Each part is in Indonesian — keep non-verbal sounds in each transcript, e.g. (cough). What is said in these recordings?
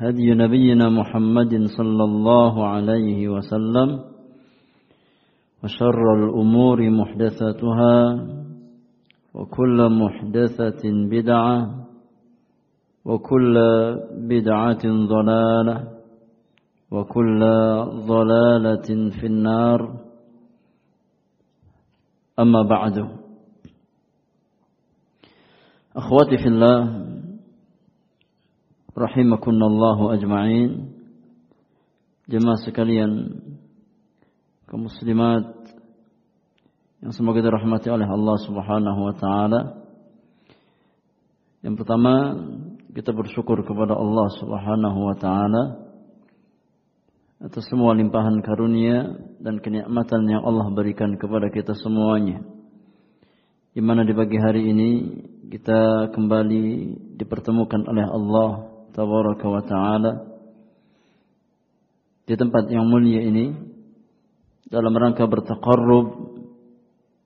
هدي نبينا محمد صلى الله عليه وسلم وشر الأمور محدثاتها وكل محدثة بدعة وكل بدعة ضلالة وكل ضلالة في النار. أما بعد أخواتي في الله rahimakunallahu ajma'in. Jemaah sekalian kaum muslimat yang semoga dirahmati oleh Allah Subhanahu wa taala. Yang pertama kita bersyukur kepada Allah Subhanahu wa taala atas semua limpahan karunia dan kenikmatan yang Allah berikan kepada kita semuanya. Di mana di pagi hari ini kita kembali dipertemukan oleh Allah tabaraka wa ta'ala. Di tempat yang mulia ini dalam rangka bertaqarrub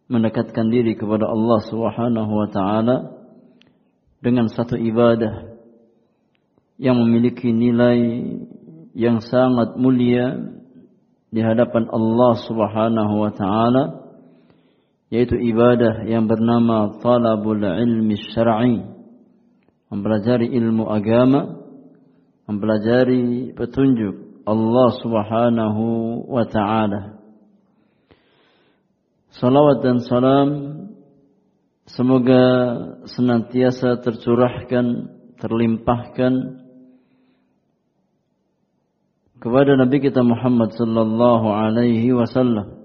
mendekatkan diri kepada Allah Subhanahu wa taala dengan satu ibadah yang memiliki nilai yang sangat mulia di hadapan Allah Subhanahu wa taala yaitu ibadah yang bernama talabul ilmi syar'i mempelajari ilmu agama, mempelajari petunjuk Allah Subhanahu wa taala. Salawat dan salam semoga senantiasa tercurahkan, terlimpahkan kepada Nabi kita Muhammad sallallahu alaihi wasallam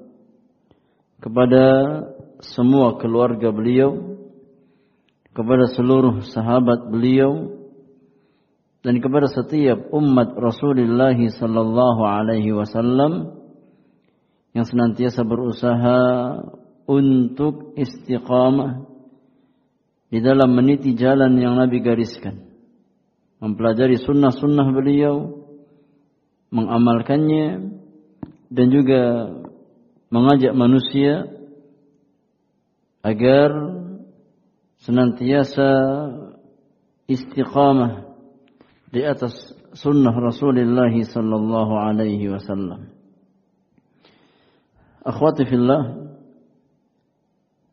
kepada semua keluarga beliau kepada seluruh sahabat beliau dan kepada setiap umat Rasulullah sallallahu alaihi wasallam yang senantiasa berusaha untuk istiqamah di dalam meniti jalan yang Nabi gariskan mempelajari sunnah-sunnah beliau mengamalkannya dan juga mengajak manusia agar senantiasa istiqamah di atas sunnah Rasulullah sallallahu alaihi wasallam. Akhwati fillah,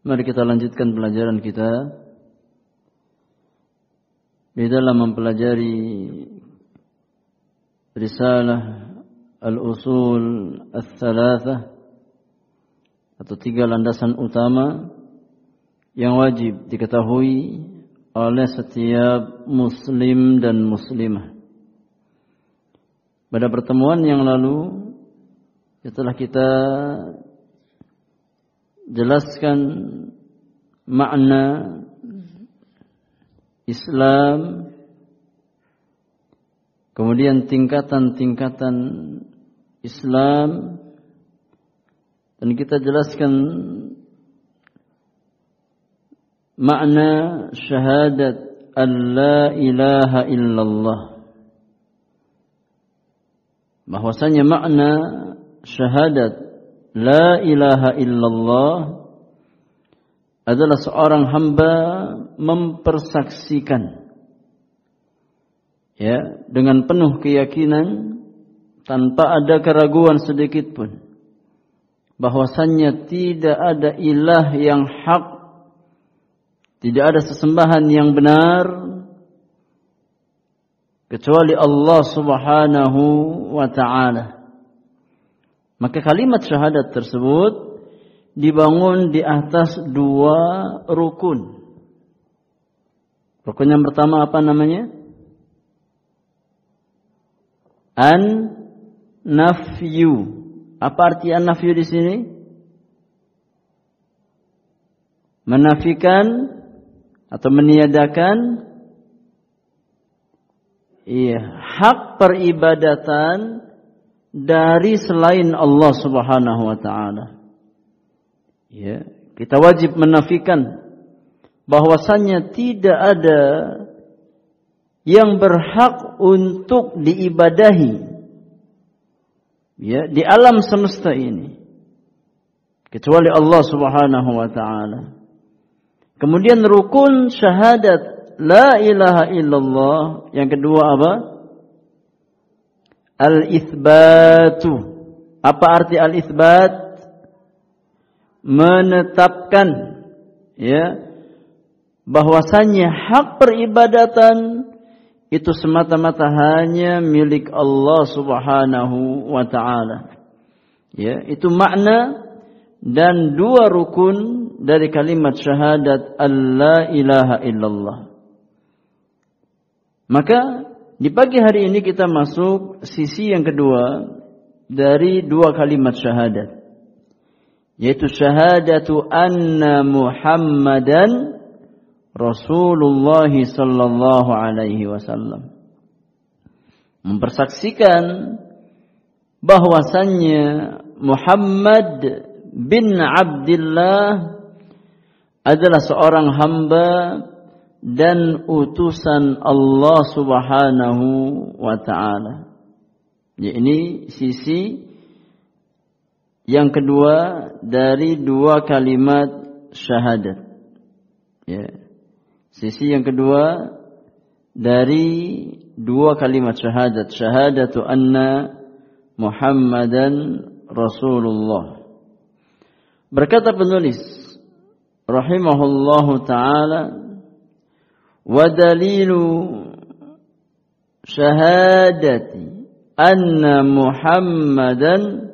mari kita lanjutkan pelajaran kita di dalam mempelajari risalah al-usul al-thalathah atau tiga landasan utama yang wajib diketahui oleh setiap muslim dan muslimah. Pada pertemuan yang lalu setelah kita jelaskan makna Islam kemudian tingkatan-tingkatan Islam dan kita jelaskan makna syahadat an la ilaha illallah. Bahwasanya makna syahadat la ilaha illallah adalah seorang hamba mempersaksikan ya dengan penuh keyakinan tanpa ada keraguan sedikit pun. Bahwasannya tidak ada ilah yang hak tidak ada sesembahan yang benar kecuali Allah Subhanahu wa taala. Maka kalimat syahadat tersebut dibangun di atas dua rukun. Rukun yang pertama apa namanya? An nafyu. Apa arti an nafyu di sini? Menafikan atau meniadakan iya, hak peribadatan dari selain Allah Subhanahu wa taala. Ya, kita wajib menafikan bahwasannya tidak ada yang berhak untuk diibadahi ya di alam semesta ini kecuali Allah Subhanahu wa taala. Kemudian rukun syahadat la ilaha illallah. Yang kedua apa? Al-ithbatu. Apa arti al-ithbat? Menetapkan ya bahwasannya hak peribadatan itu semata-mata hanya milik Allah Subhanahu wa taala. Ya, itu makna dan dua rukun dari kalimat syahadat Allah ilaha illallah. Maka di pagi hari ini kita masuk sisi yang kedua dari dua kalimat syahadat. Yaitu syahadatu anna Muhammadan Rasulullah sallallahu alaihi wasallam. Mempersaksikan bahwasannya Muhammad bin Abdullah adalah seorang hamba dan utusan Allah Subhanahu wa taala. Ini sisi yang kedua dari dua kalimat syahadat. Ya. Sisi yang kedua dari dua kalimat syahadat. Syahadatu anna Muhammadan Rasulullah. Berkata penulis rahimahullahu taala wa dalilu syahadati anna Muhammadan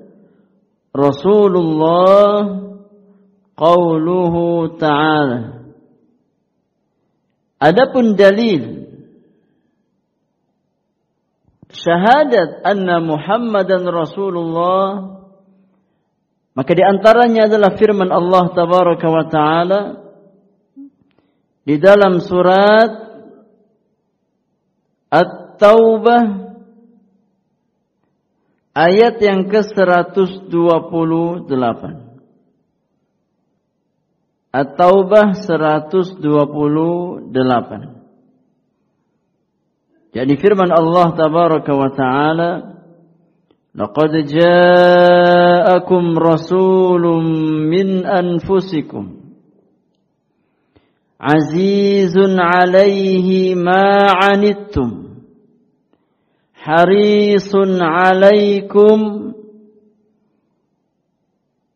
Rasulullah qauluhu ta'ala. Adapun dalil syahadat anna Muhammadan Rasulullah maka di antaranya adalah firman Allah tabaraka wa taala di dalam surat At-Taubah ayat yang ke-128. At-Taubah 128. Jadi firman Allah tabaraka wa taala لقد جاءكم رسول من أنفسكم عزيز عليه ما عنتم حريص عليكم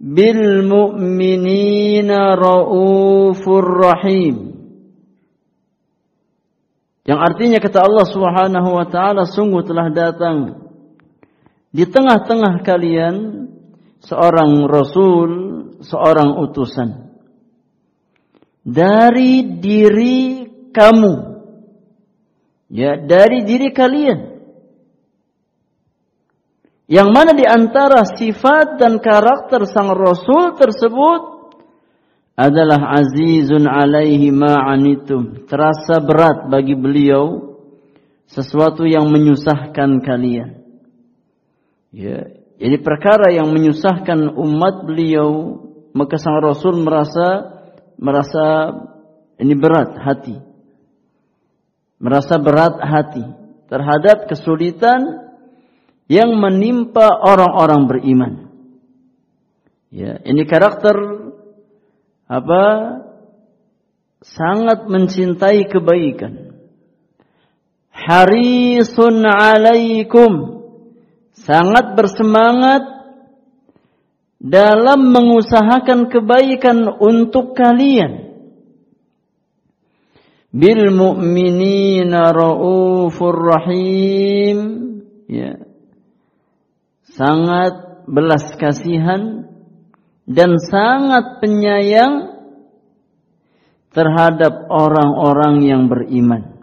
بالمؤمنين رؤوف رحيم. Yang artinya kata Allah Subhanahu wa taala sungguh telah datang di tengah-tengah kalian seorang rasul, seorang utusan dari diri kamu. Ya, dari diri kalian. Yang mana di antara sifat dan karakter sang Rasul tersebut adalah azizun alaihi ma'anitum. Terasa berat bagi beliau sesuatu yang menyusahkan kalian. Ya, jadi perkara yang menyusahkan umat beliau, maka sang Rasul merasa merasa ini berat hati. Merasa berat hati terhadap kesulitan yang menimpa orang-orang beriman. Ya, ini karakter apa? Sangat mencintai kebaikan. Harisun alaikum. Sangat bersemangat dalam mengusahakan kebaikan untuk kalian. Bil mu'minina raufur rahim. Ya. Sangat belas kasihan dan sangat penyayang terhadap orang-orang yang beriman.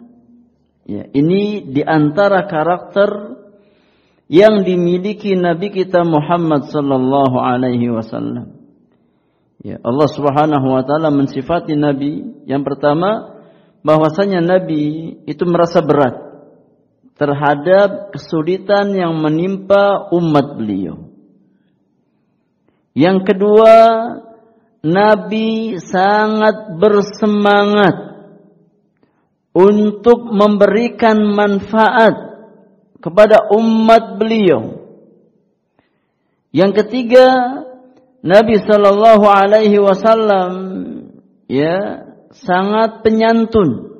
Ya, ini di antara karakter yang dimiliki Nabi kita Muhammad sallallahu alaihi wasallam. Ya, Allah Subhanahu wa taala mensifati Nabi yang pertama bahwasanya Nabi itu merasa berat terhadap kesulitan yang menimpa umat beliau. Yang kedua, Nabi sangat bersemangat untuk memberikan manfaat kepada umat beliau. Yang ketiga, Nabi Shallallahu Alaihi Wasallam ya sangat penyantun,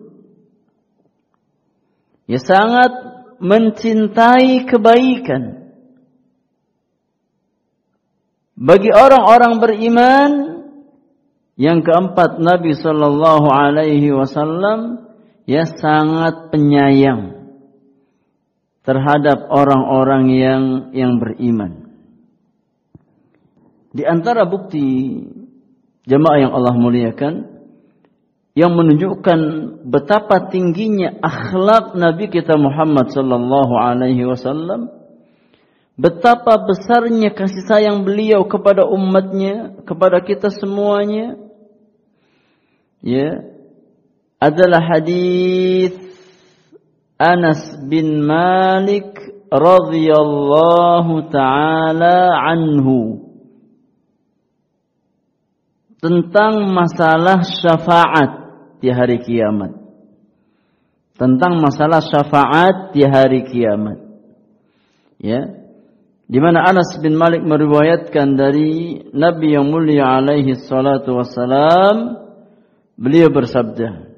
ya sangat mencintai kebaikan. Bagi orang-orang beriman, yang keempat Nabi Shallallahu Alaihi Wasallam ya sangat penyayang terhadap orang-orang yang yang beriman. Di antara bukti jemaah yang Allah muliakan yang menunjukkan betapa tingginya akhlak Nabi kita Muhammad sallallahu alaihi wasallam betapa besarnya kasih sayang beliau kepada umatnya, kepada kita semuanya. Ya, adalah hadis Anas bin Malik radhiyallahu taala anhu tentang masalah syafaat di hari kiamat. Tentang masalah syafaat di hari kiamat. Ya, di mana Anas bin Malik meriwayatkan dari Nabi yang mulia alaihi salatu wassalam beliau bersabda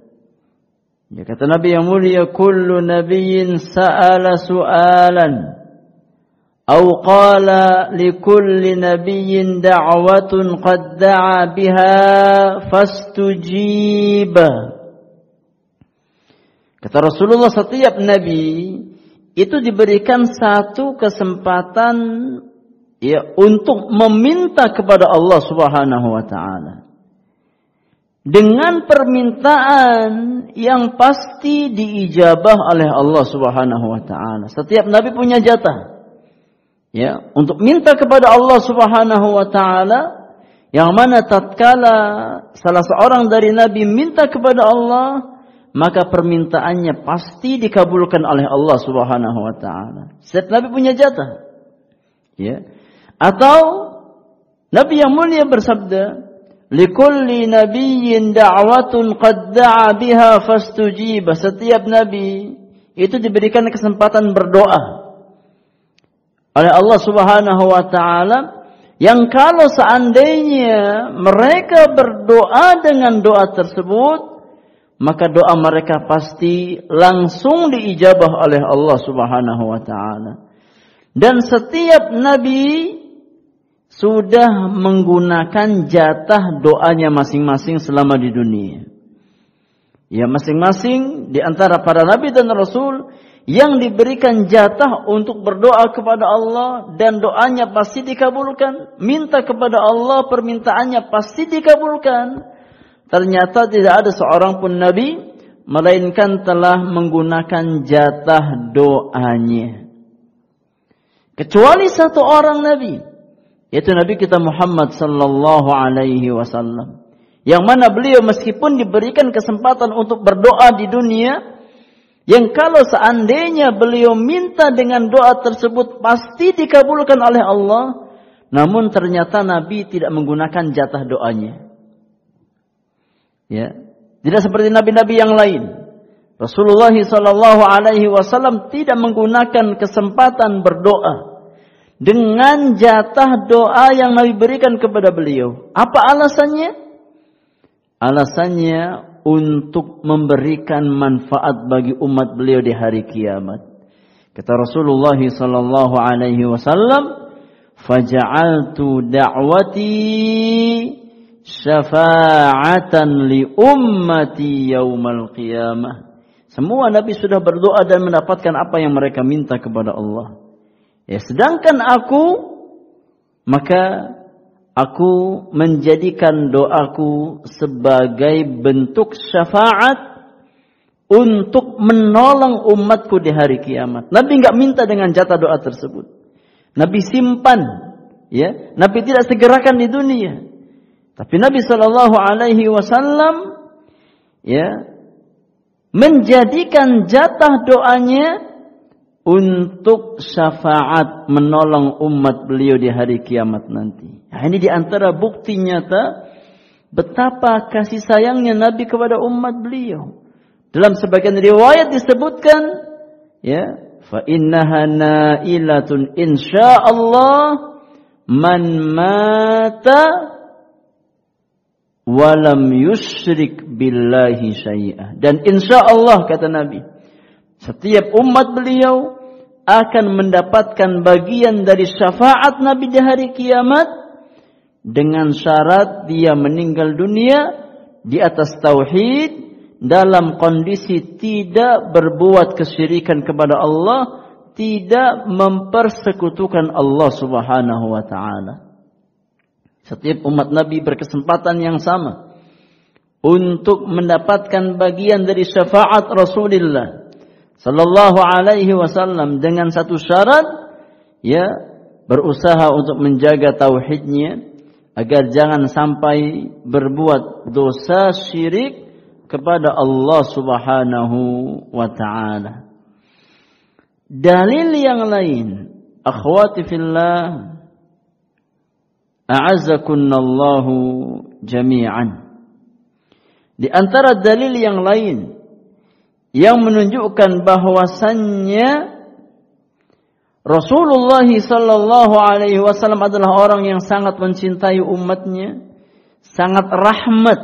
Ya kata Nabi yang mulia kullu nabiyyin sa'ala su'alan atau qala li kulli nabiyyin da'watun qad da'a biha fastujiba Kata Rasulullah setiap nabi itu diberikan satu kesempatan ya untuk meminta kepada Allah Subhanahu wa taala. Dengan permintaan yang pasti diijabah oleh Allah Subhanahu wa taala. Setiap nabi punya jatah. Ya, untuk minta kepada Allah Subhanahu wa taala yang mana tatkala salah seorang dari nabi minta kepada Allah, maka permintaannya pasti dikabulkan oleh Allah Subhanahu wa taala. Setiap nabi punya jatah. Ya. Atau nabi yang mulia bersabda, "Likulli nabiyyin da'watun qad da'a biha fastujiba." Setiap nabi itu diberikan kesempatan berdoa oleh Allah Subhanahu wa taala yang kalau seandainya mereka berdoa dengan doa tersebut maka doa mereka pasti langsung diijabah oleh Allah Subhanahu wa taala. Dan setiap nabi sudah menggunakan jatah doanya masing-masing selama di dunia. Ya masing-masing di antara para nabi dan rasul yang diberikan jatah untuk berdoa kepada Allah dan doanya pasti dikabulkan, minta kepada Allah permintaannya pasti dikabulkan. Ternyata tidak ada seorang pun nabi melainkan telah menggunakan jatah doanya. Kecuali satu orang nabi, yaitu nabi kita Muhammad sallallahu alaihi wasallam Yang mana beliau meskipun diberikan kesempatan untuk berdoa di dunia, yang kalau seandainya beliau minta dengan doa tersebut pasti dikabulkan oleh Allah, namun ternyata Nabi tidak menggunakan jatah doanya. Ya, tidak seperti nabi-nabi yang lain. Rasulullah Shallallahu Alaihi Wasallam tidak menggunakan kesempatan berdoa dengan jatah doa yang Nabi berikan kepada beliau. Apa alasannya? Alasannya untuk memberikan manfaat bagi umat beliau di hari kiamat. Kata Rasulullah Sallallahu Alaihi Wasallam, "Faja'altu da'wati syafa'atan li ummati yaumal qiyamah. Semua nabi sudah berdoa dan mendapatkan apa yang mereka minta kepada Allah. Ya, sedangkan aku maka aku menjadikan doaku sebagai bentuk syafaat untuk menolong umatku di hari kiamat. Nabi nggak minta dengan jatah doa tersebut. Nabi simpan, ya. Nabi tidak segerakan di dunia. Tapi Nabi Shallallahu Alaihi Wasallam ya menjadikan jatah doanya untuk syafaat menolong umat beliau di hari kiamat nanti. Nah, ini di antara bukti nyata betapa kasih sayangnya Nabi kepada umat beliau. Dalam sebagian riwayat disebutkan, ya, fa innaha nailatun insyaallah man mata walam yusyrik billahi syai'ah. Dan insya Allah kata Nabi, setiap umat beliau akan mendapatkan bagian dari syafaat Nabi di hari kiamat dengan syarat dia meninggal dunia di atas tauhid dalam kondisi tidak berbuat kesyirikan kepada Allah, tidak mempersekutukan Allah Subhanahu wa taala. Setiap umat Nabi berkesempatan yang sama untuk mendapatkan bagian dari syafaat Rasulullah sallallahu alaihi wasallam dengan satu syarat ya berusaha untuk menjaga tauhidnya agar jangan sampai berbuat dosa syirik kepada Allah Subhanahu wa taala. Dalil yang lain, akhwati fillah A'azzakunallahu jami'an. Di antara dalil yang lain yang menunjukkan bahwasannya Rasulullah sallallahu alaihi wasallam adalah orang yang sangat mencintai umatnya, sangat rahmat,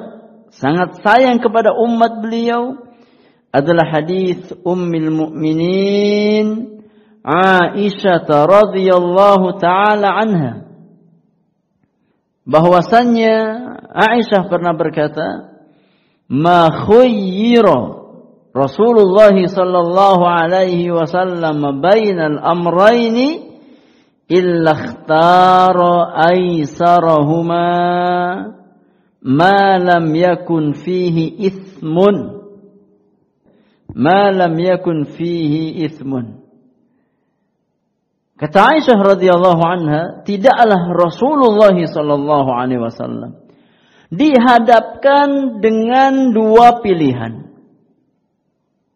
sangat sayang kepada umat beliau adalah hadis Ummul Mukminin Aisyah radhiyallahu taala anha. Bahwasannya Aisyah pernah berkata, "Ma khayyira Rasulullah sallallahu alaihi wasallam bainal amrayni illa ikhtara aisarahuma ma lam yakun fihi ithmun ma lam yakun fihi ithmun Kata Aisyah radhiyallahu anha, tidaklah Rasulullah sallallahu alaihi wasallam dihadapkan dengan dua pilihan.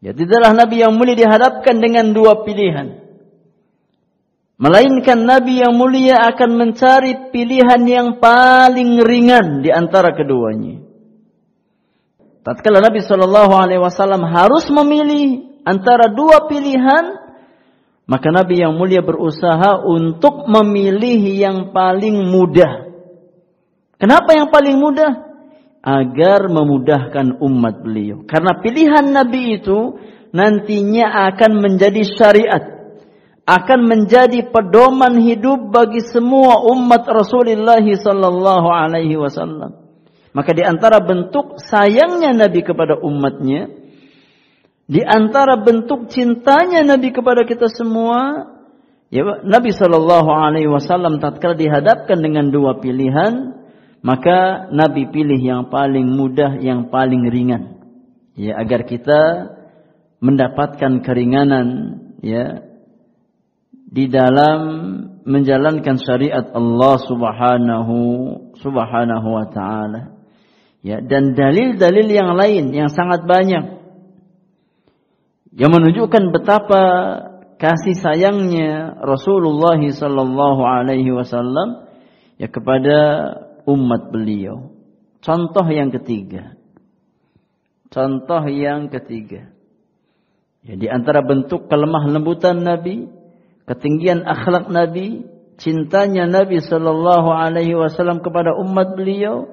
Ya, tidaklah Nabi yang mulia dihadapkan dengan dua pilihan. Melainkan Nabi yang mulia akan mencari pilihan yang paling ringan di antara keduanya. Tatkala Nabi Shallallahu Alaihi Wasallam harus memilih antara dua pilihan, maka Nabi yang mulia berusaha untuk memilih yang paling mudah. Kenapa yang paling mudah? Agar memudahkan umat beliau. Karena pilihan Nabi itu nantinya akan menjadi syariat. Akan menjadi pedoman hidup bagi semua umat Rasulullah sallallahu alaihi wasallam. Maka di antara bentuk sayangnya Nabi kepada umatnya, di antara bentuk cintanya Nabi kepada kita semua, ya Nabi Shallallahu Alaihi Wasallam tatkala dihadapkan dengan dua pilihan, maka Nabi pilih yang paling mudah, yang paling ringan, ya agar kita mendapatkan keringanan, ya di dalam menjalankan syariat Allah Subhanahu Subhanahu wa taala. Ya, dan dalil-dalil yang lain yang sangat banyak yang menunjukkan betapa kasih sayangnya Rasulullah sallallahu alaihi wasallam ya kepada umat beliau. Contoh yang ketiga. Contoh yang ketiga. Ya, di antara bentuk kelemah lembutan Nabi, ketinggian akhlak Nabi, cintanya Nabi sallallahu alaihi wasallam kepada umat beliau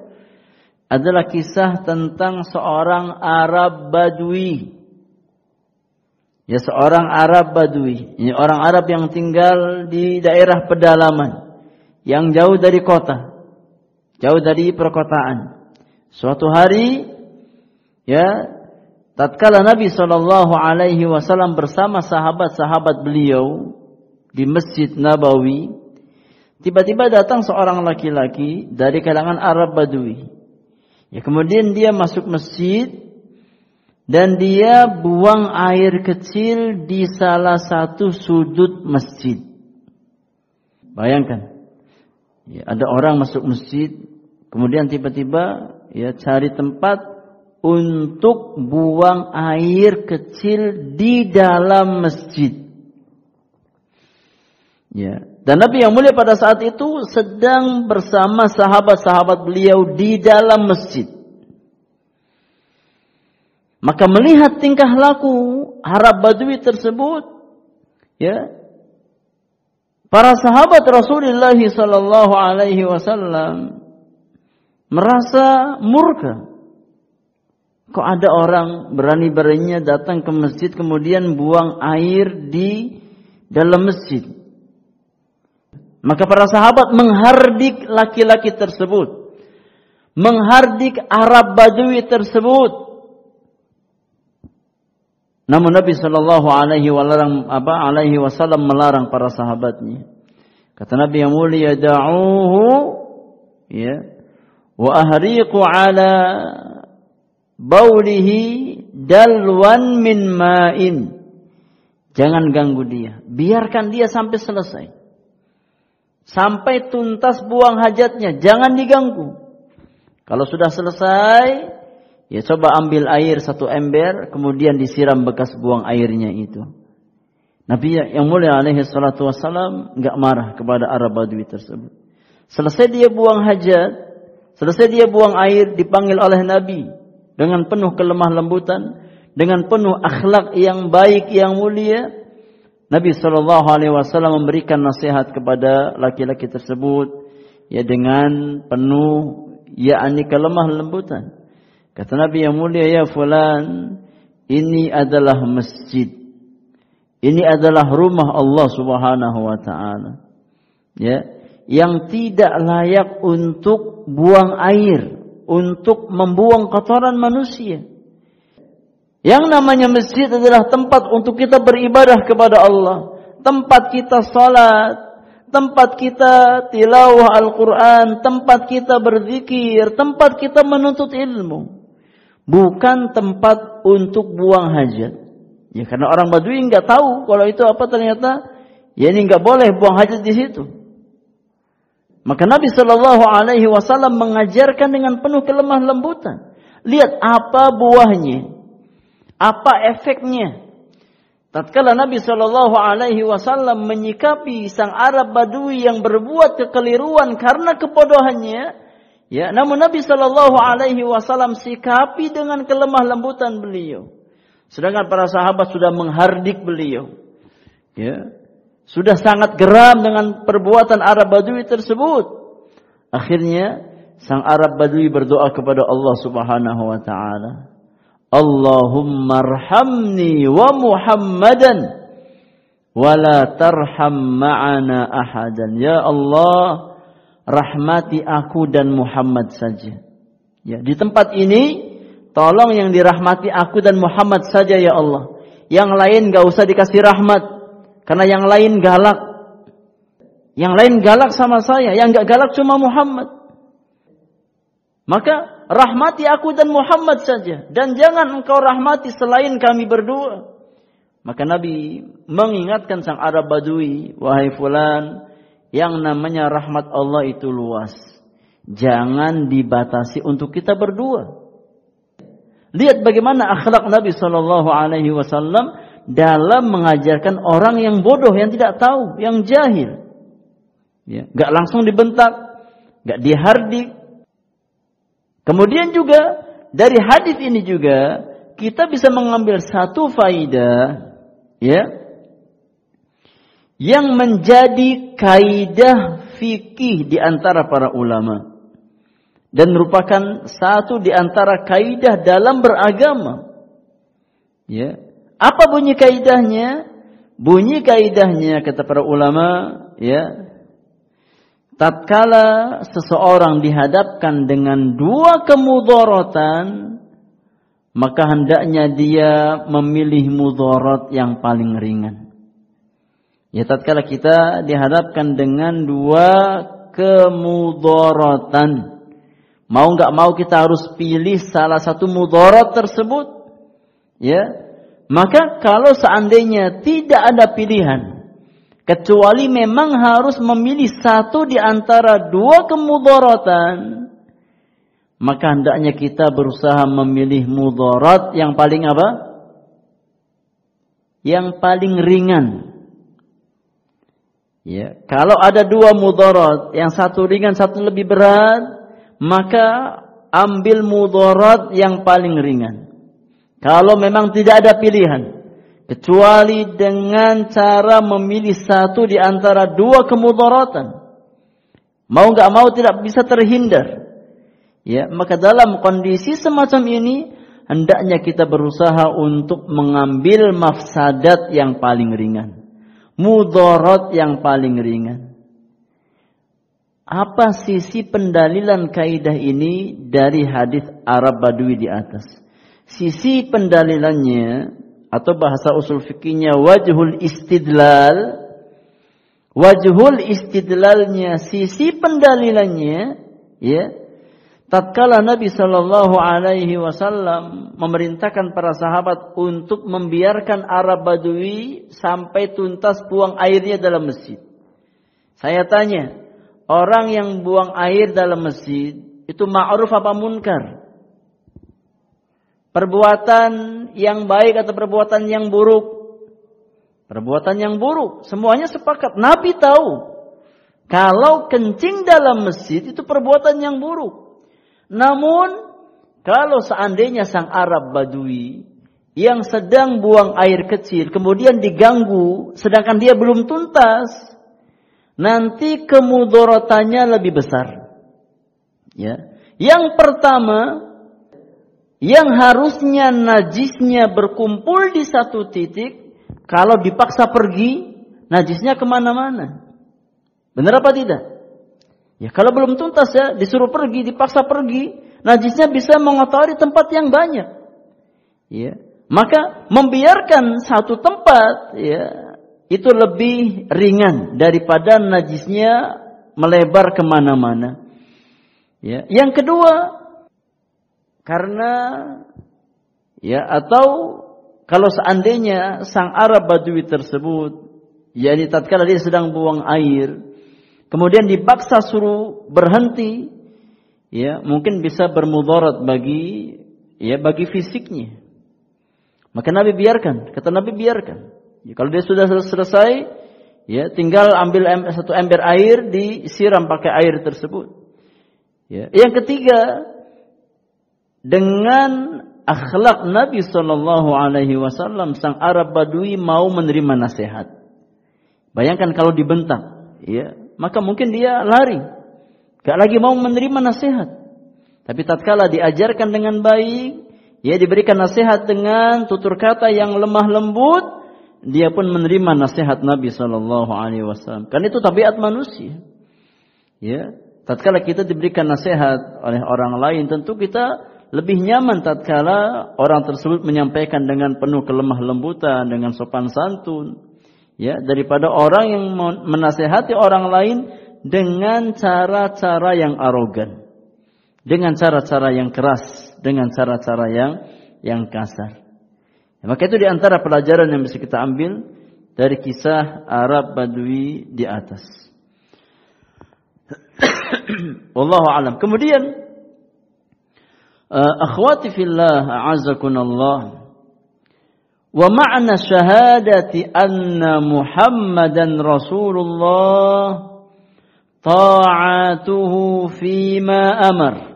adalah kisah tentang seorang Arab Badui. Ya seorang Arab Badui. Ini orang Arab yang tinggal di daerah pedalaman. Yang jauh dari kota. Jauh dari perkotaan. Suatu hari, ya, tatkala Nabi Shallallahu Alaihi Wasallam bersama sahabat-sahabat beliau di Masjid Nabawi, tiba-tiba datang seorang laki-laki dari kalangan Arab Badui. Ya, kemudian dia masuk masjid dan dia buang air kecil di salah satu sudut masjid. Bayangkan, ya, ada orang masuk masjid, kemudian tiba-tiba ya cari tempat untuk buang air kecil di dalam masjid. Ya, dan Nabi yang mulia pada saat itu sedang bersama sahabat-sahabat beliau di dalam masjid. Maka melihat tingkah laku Arab Badui tersebut, ya, para sahabat Rasulullah sallallahu alaihi wasallam merasa murka. Kok ada orang berani-beraninya datang ke masjid kemudian buang air di dalam masjid? Maka para sahabat menghardik laki-laki tersebut. Menghardik Arab Badui tersebut. Namun Nabi Shallallahu Alaihi Wasallam melarang para sahabatnya. Kata Nabi yang mulia, da'uhu ya wa ahriqu ala baulihi dalwan min ma'in. Jangan ganggu dia. Biarkan dia sampai selesai sampai tuntas buang hajatnya, jangan diganggu. Kalau sudah selesai, ya coba ambil air satu ember, kemudian disiram bekas buang airnya itu. Nabi yang mulia alaihi salatu wassalam enggak marah kepada Arab Badui tersebut. Selesai dia buang hajat, selesai dia buang air, dipanggil oleh Nabi dengan penuh kelemah lembutan, dengan penuh akhlak yang baik yang mulia, Nabi Shallallahu Alaihi Wasallam memberikan nasihat kepada laki-laki tersebut ya dengan penuh yakni kelemah lembutan. Kata Nabi yang mulia ya fulan, ini adalah masjid. Ini adalah rumah Allah Subhanahu wa taala. Ya, yang tidak layak untuk buang air, untuk membuang kotoran manusia. Yang namanya masjid adalah tempat untuk kita beribadah kepada Allah. Tempat kita salat, tempat kita tilawah Al-Quran, tempat kita berzikir, tempat kita menuntut ilmu. Bukan tempat untuk buang hajat. Ya karena orang Badui nggak tahu kalau itu apa ternyata ya ini nggak boleh buang hajat di situ. Maka Nabi Shallallahu Alaihi Wasallam mengajarkan dengan penuh kelemah lembutan. Lihat apa buahnya. Apa efeknya? Tatkala Nabi Shallallahu Alaihi Wasallam menyikapi sang Arab Badui yang berbuat kekeliruan karena kebodohannya, ya, namun Nabi Shallallahu Alaihi Wasallam sikapi dengan kelemah lembutan beliau. Sedangkan para sahabat sudah menghardik beliau, ya, sudah sangat geram dengan perbuatan Arab Badui tersebut. Akhirnya sang Arab Badui berdoa kepada Allah Subhanahu wa taala. Allahumma arhamni wa Muhammadan wala tarham ma'ana ahadan. Ya Allah, rahmati aku dan Muhammad saja. Ya, di tempat ini tolong yang dirahmati aku dan Muhammad saja ya Allah. Yang lain gak usah dikasih rahmat karena yang lain galak. Yang lain galak sama saya, yang gak galak cuma Muhammad. Maka rahmati aku dan Muhammad saja dan jangan engkau rahmati selain kami berdua. Maka Nabi mengingatkan sang Arab Badui, wahai fulan, yang namanya rahmat Allah itu luas. Jangan dibatasi untuk kita berdua. Lihat bagaimana akhlak Nabi Shallallahu Alaihi Wasallam dalam mengajarkan orang yang bodoh, yang tidak tahu, yang jahil. Ya, gak langsung dibentak, gak dihardik. Kemudian juga dari hadis ini juga kita bisa mengambil satu faidah, ya, yang menjadi kaidah fikih di antara para ulama dan merupakan satu di antara kaidah dalam beragama. Ya. Apa bunyi kaidahnya? Bunyi kaidahnya kata para ulama, ya. Tatkala seseorang dihadapkan dengan dua kemudaratan, maka hendaknya dia memilih mudarat yang paling ringan. Ya tatkala kita dihadapkan dengan dua kemudaratan, Mau nggak mau kita harus pilih salah satu mudarat tersebut. Ya. Maka kalau seandainya tidak ada pilihan kecuali memang harus memilih satu di antara dua kemudaratan, maka hendaknya kita berusaha memilih mudarat yang paling apa? Yang paling ringan. Ya, kalau ada dua mudarat, yang satu ringan, satu lebih berat, maka ambil mudarat yang paling ringan. Kalau memang tidak ada pilihan, kecuali dengan cara memilih satu di antara dua kemudaratan. Mau nggak mau tidak bisa terhindar. Ya, maka dalam kondisi semacam ini hendaknya kita berusaha untuk mengambil mafsadat yang paling ringan. Mudarat yang paling ringan. Apa sisi pendalilan kaidah ini dari hadis Arab Badui di atas? Sisi pendalilannya atau bahasa usul fikihnya wajhul istidlal wajhul istidlalnya sisi pendalilannya ya tatkala Nabi Shallallahu alaihi wasallam memerintahkan para sahabat untuk membiarkan Arab Badui sampai tuntas buang airnya dalam masjid. Saya tanya, orang yang buang air dalam masjid itu ma'ruf apa munkar? Perbuatan yang baik atau perbuatan yang buruk? Perbuatan yang buruk. Semuanya sepakat. Nabi tahu. Kalau kencing dalam masjid itu perbuatan yang buruk. Namun kalau seandainya sang Arab Badui yang sedang buang air kecil kemudian diganggu sedangkan dia belum tuntas nanti kemudorotannya lebih besar. Ya. Yang pertama, yang harusnya najisnya berkumpul di satu titik, kalau dipaksa pergi, najisnya ke mana-mana. Benar apa tidak? Ya kalau belum tuntas ya, disuruh pergi, dipaksa pergi, najisnya bisa mengotori tempat yang banyak. Ya, maka membiarkan satu tempat ya itu lebih ringan daripada najisnya melebar ke mana-mana. Ya. Yang kedua, karena ya atau kalau seandainya sang Arab Badui tersebut, yakni tatkala dia sedang buang air, kemudian dipaksa suruh berhenti, ya mungkin bisa bermudarat bagi ya bagi fisiknya. Maka Nabi biarkan, kata Nabi biarkan. Ya, kalau dia sudah selesai, ya tinggal ambil satu ember air disiram pakai air tersebut. Ya. Yang ketiga, dengan akhlak Nabi Shallallahu Alaihi Wasallam sang Arab Badui mau menerima nasihat. Bayangkan kalau dibentak, ya maka mungkin dia lari, gak lagi mau menerima nasihat. Tapi tatkala diajarkan dengan baik, ya diberikan nasihat dengan tutur kata yang lemah lembut, dia pun menerima nasihat Nabi Shallallahu Alaihi Wasallam. Kan itu tabiat manusia. Ya, tatkala kita diberikan nasihat oleh orang lain, tentu kita lebih nyaman tatkala orang tersebut menyampaikan dengan penuh kelemah lembutan, dengan sopan santun, ya, daripada orang yang menasehati orang lain dengan cara-cara yang arogan, dengan cara-cara yang keras, dengan cara-cara yang yang kasar. Ya, maka itu di antara pelajaran yang bisa kita ambil dari kisah Arab Badui di atas. (coughs) Wallahu alam. Kemudian أخواتي في الله أعزكم الله. ومعنى شهادة أن محمدا رسول الله طاعته فيما أمر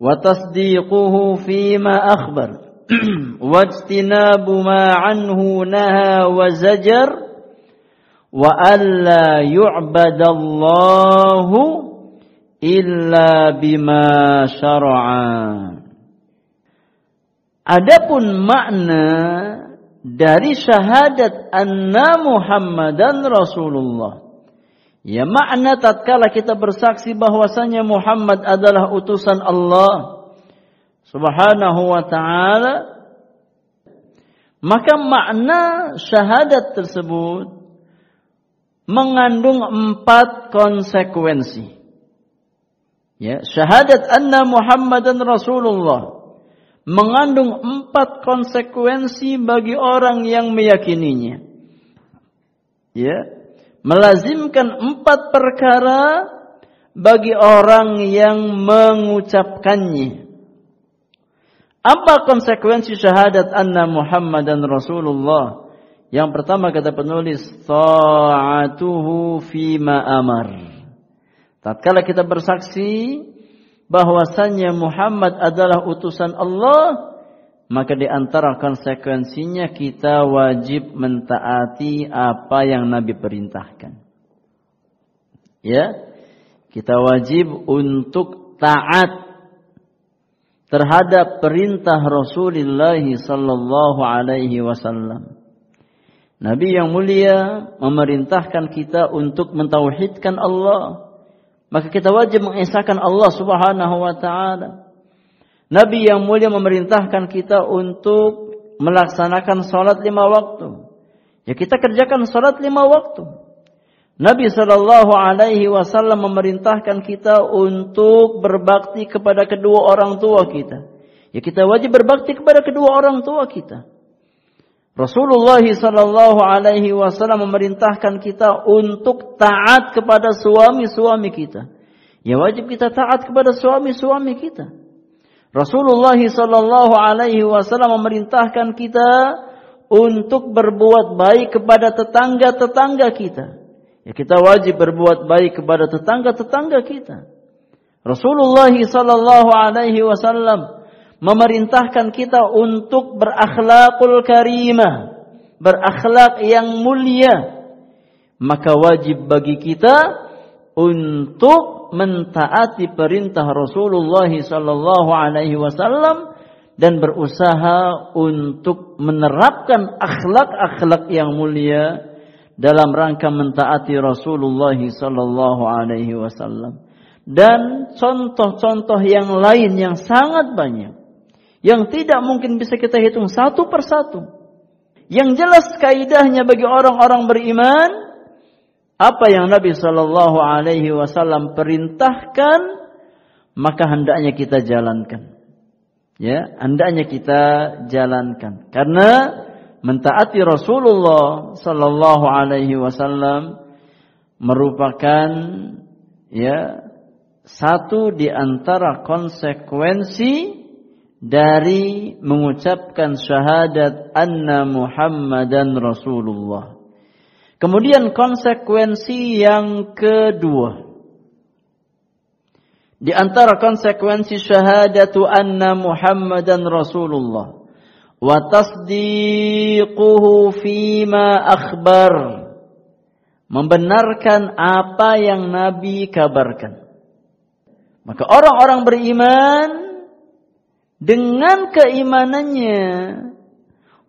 وتصديقه فيما أخبر (clears throat) واجتناب ما عنه نهى وزجر وألا يعبد الله illa bima syara'a. Adapun makna dari syahadat anna Muhammadan Rasulullah. Ya makna tatkala kita bersaksi bahwasanya Muhammad adalah utusan Allah Subhanahu wa taala maka makna syahadat tersebut mengandung empat konsekuensi. Ya, syahadat anna Muhammadan Rasulullah mengandung empat konsekuensi bagi orang yang meyakininya. Ya, melazimkan empat perkara bagi orang yang mengucapkannya. Apa konsekuensi syahadat anna Muhammadan Rasulullah? Yang pertama kata penulis ta'atuhu fima amar. Tatkala kita bersaksi bahwasannya Muhammad adalah utusan Allah, maka di antara konsekuensinya kita wajib mentaati apa yang Nabi perintahkan. Ya. Kita wajib untuk taat terhadap perintah Rasulullah sallallahu alaihi wasallam. Nabi yang mulia memerintahkan kita untuk mentauhidkan Allah. Maka kita wajib mengesahkan Allah Subhanahu wa taala. Nabi yang mulia memerintahkan kita untuk melaksanakan salat lima waktu. Ya kita kerjakan salat lima waktu. Nabi Shallallahu Alaihi Wasallam memerintahkan kita untuk berbakti kepada kedua orang tua kita. Ya kita wajib berbakti kepada kedua orang tua kita. Rasulullah Shallallahu Alaihi Wasallam memerintahkan kita untuk taat kepada suami-suami kita. Ya wajib kita taat kepada suami-suami kita. Rasulullah Shallallahu Alaihi Wasallam memerintahkan kita untuk berbuat baik kepada tetangga-tetangga kita. Ya kita wajib berbuat baik kepada tetangga-tetangga kita. Rasulullah sallallahu alaihi wasallam memerintahkan kita untuk berakhlakul karimah, berakhlak yang mulia. Maka wajib bagi kita untuk mentaati perintah Rasulullah sallallahu alaihi wasallam dan berusaha untuk menerapkan akhlak-akhlak yang mulia dalam rangka mentaati Rasulullah sallallahu alaihi wasallam dan contoh-contoh yang lain yang sangat banyak yang tidak mungkin bisa kita hitung satu persatu. Yang jelas kaidahnya bagi orang-orang beriman apa yang Nabi sallallahu alaihi wasallam perintahkan maka hendaknya kita jalankan. Ya, hendaknya kita jalankan. Karena mentaati Rasulullah sallallahu alaihi wasallam merupakan ya satu di antara konsekuensi dari mengucapkan syahadat anna Muhammadan Rasulullah. Kemudian konsekuensi yang kedua. Di antara konsekuensi syahadatu anna Muhammadan Rasulullah wa tasdiquhu fima akhbar membenarkan apa yang nabi kabarkan maka orang-orang beriman dengan keimanannya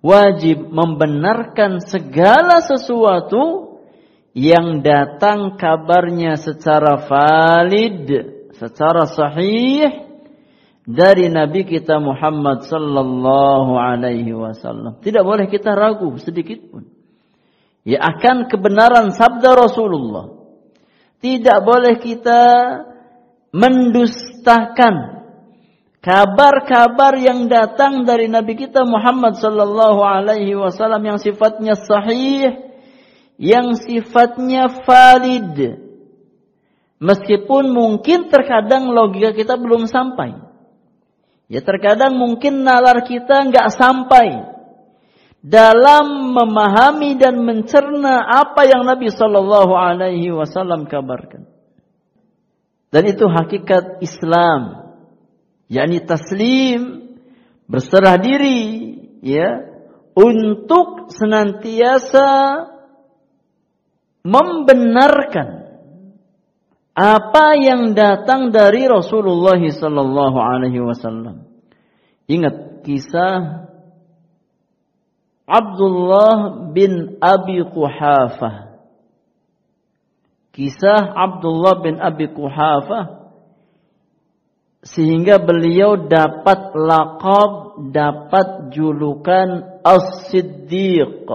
wajib membenarkan segala sesuatu yang datang kabarnya secara valid secara sahih dari Nabi kita Muhammad sallallahu alaihi wasallam. Tidak boleh kita ragu sedikit pun. Ya akan kebenaran sabda Rasulullah. Tidak boleh kita mendustakan kabar-kabar yang datang dari Nabi kita Muhammad sallallahu alaihi wasallam yang sifatnya sahih, yang sifatnya valid. Meskipun mungkin terkadang logika kita belum sampai. Ya terkadang mungkin nalar kita nggak sampai dalam memahami dan mencerna apa yang Nabi Shallallahu Alaihi Wasallam kabarkan. Dan itu hakikat Islam, yakni taslim, berserah diri, ya, untuk senantiasa membenarkan apa yang datang dari Rasulullah sallallahu alaihi wasallam. Ingat kisah Abdullah bin Abi Quhafah. Kisah Abdullah bin Abi Quhafah sehingga beliau dapat laqab, dapat julukan As-Siddiq.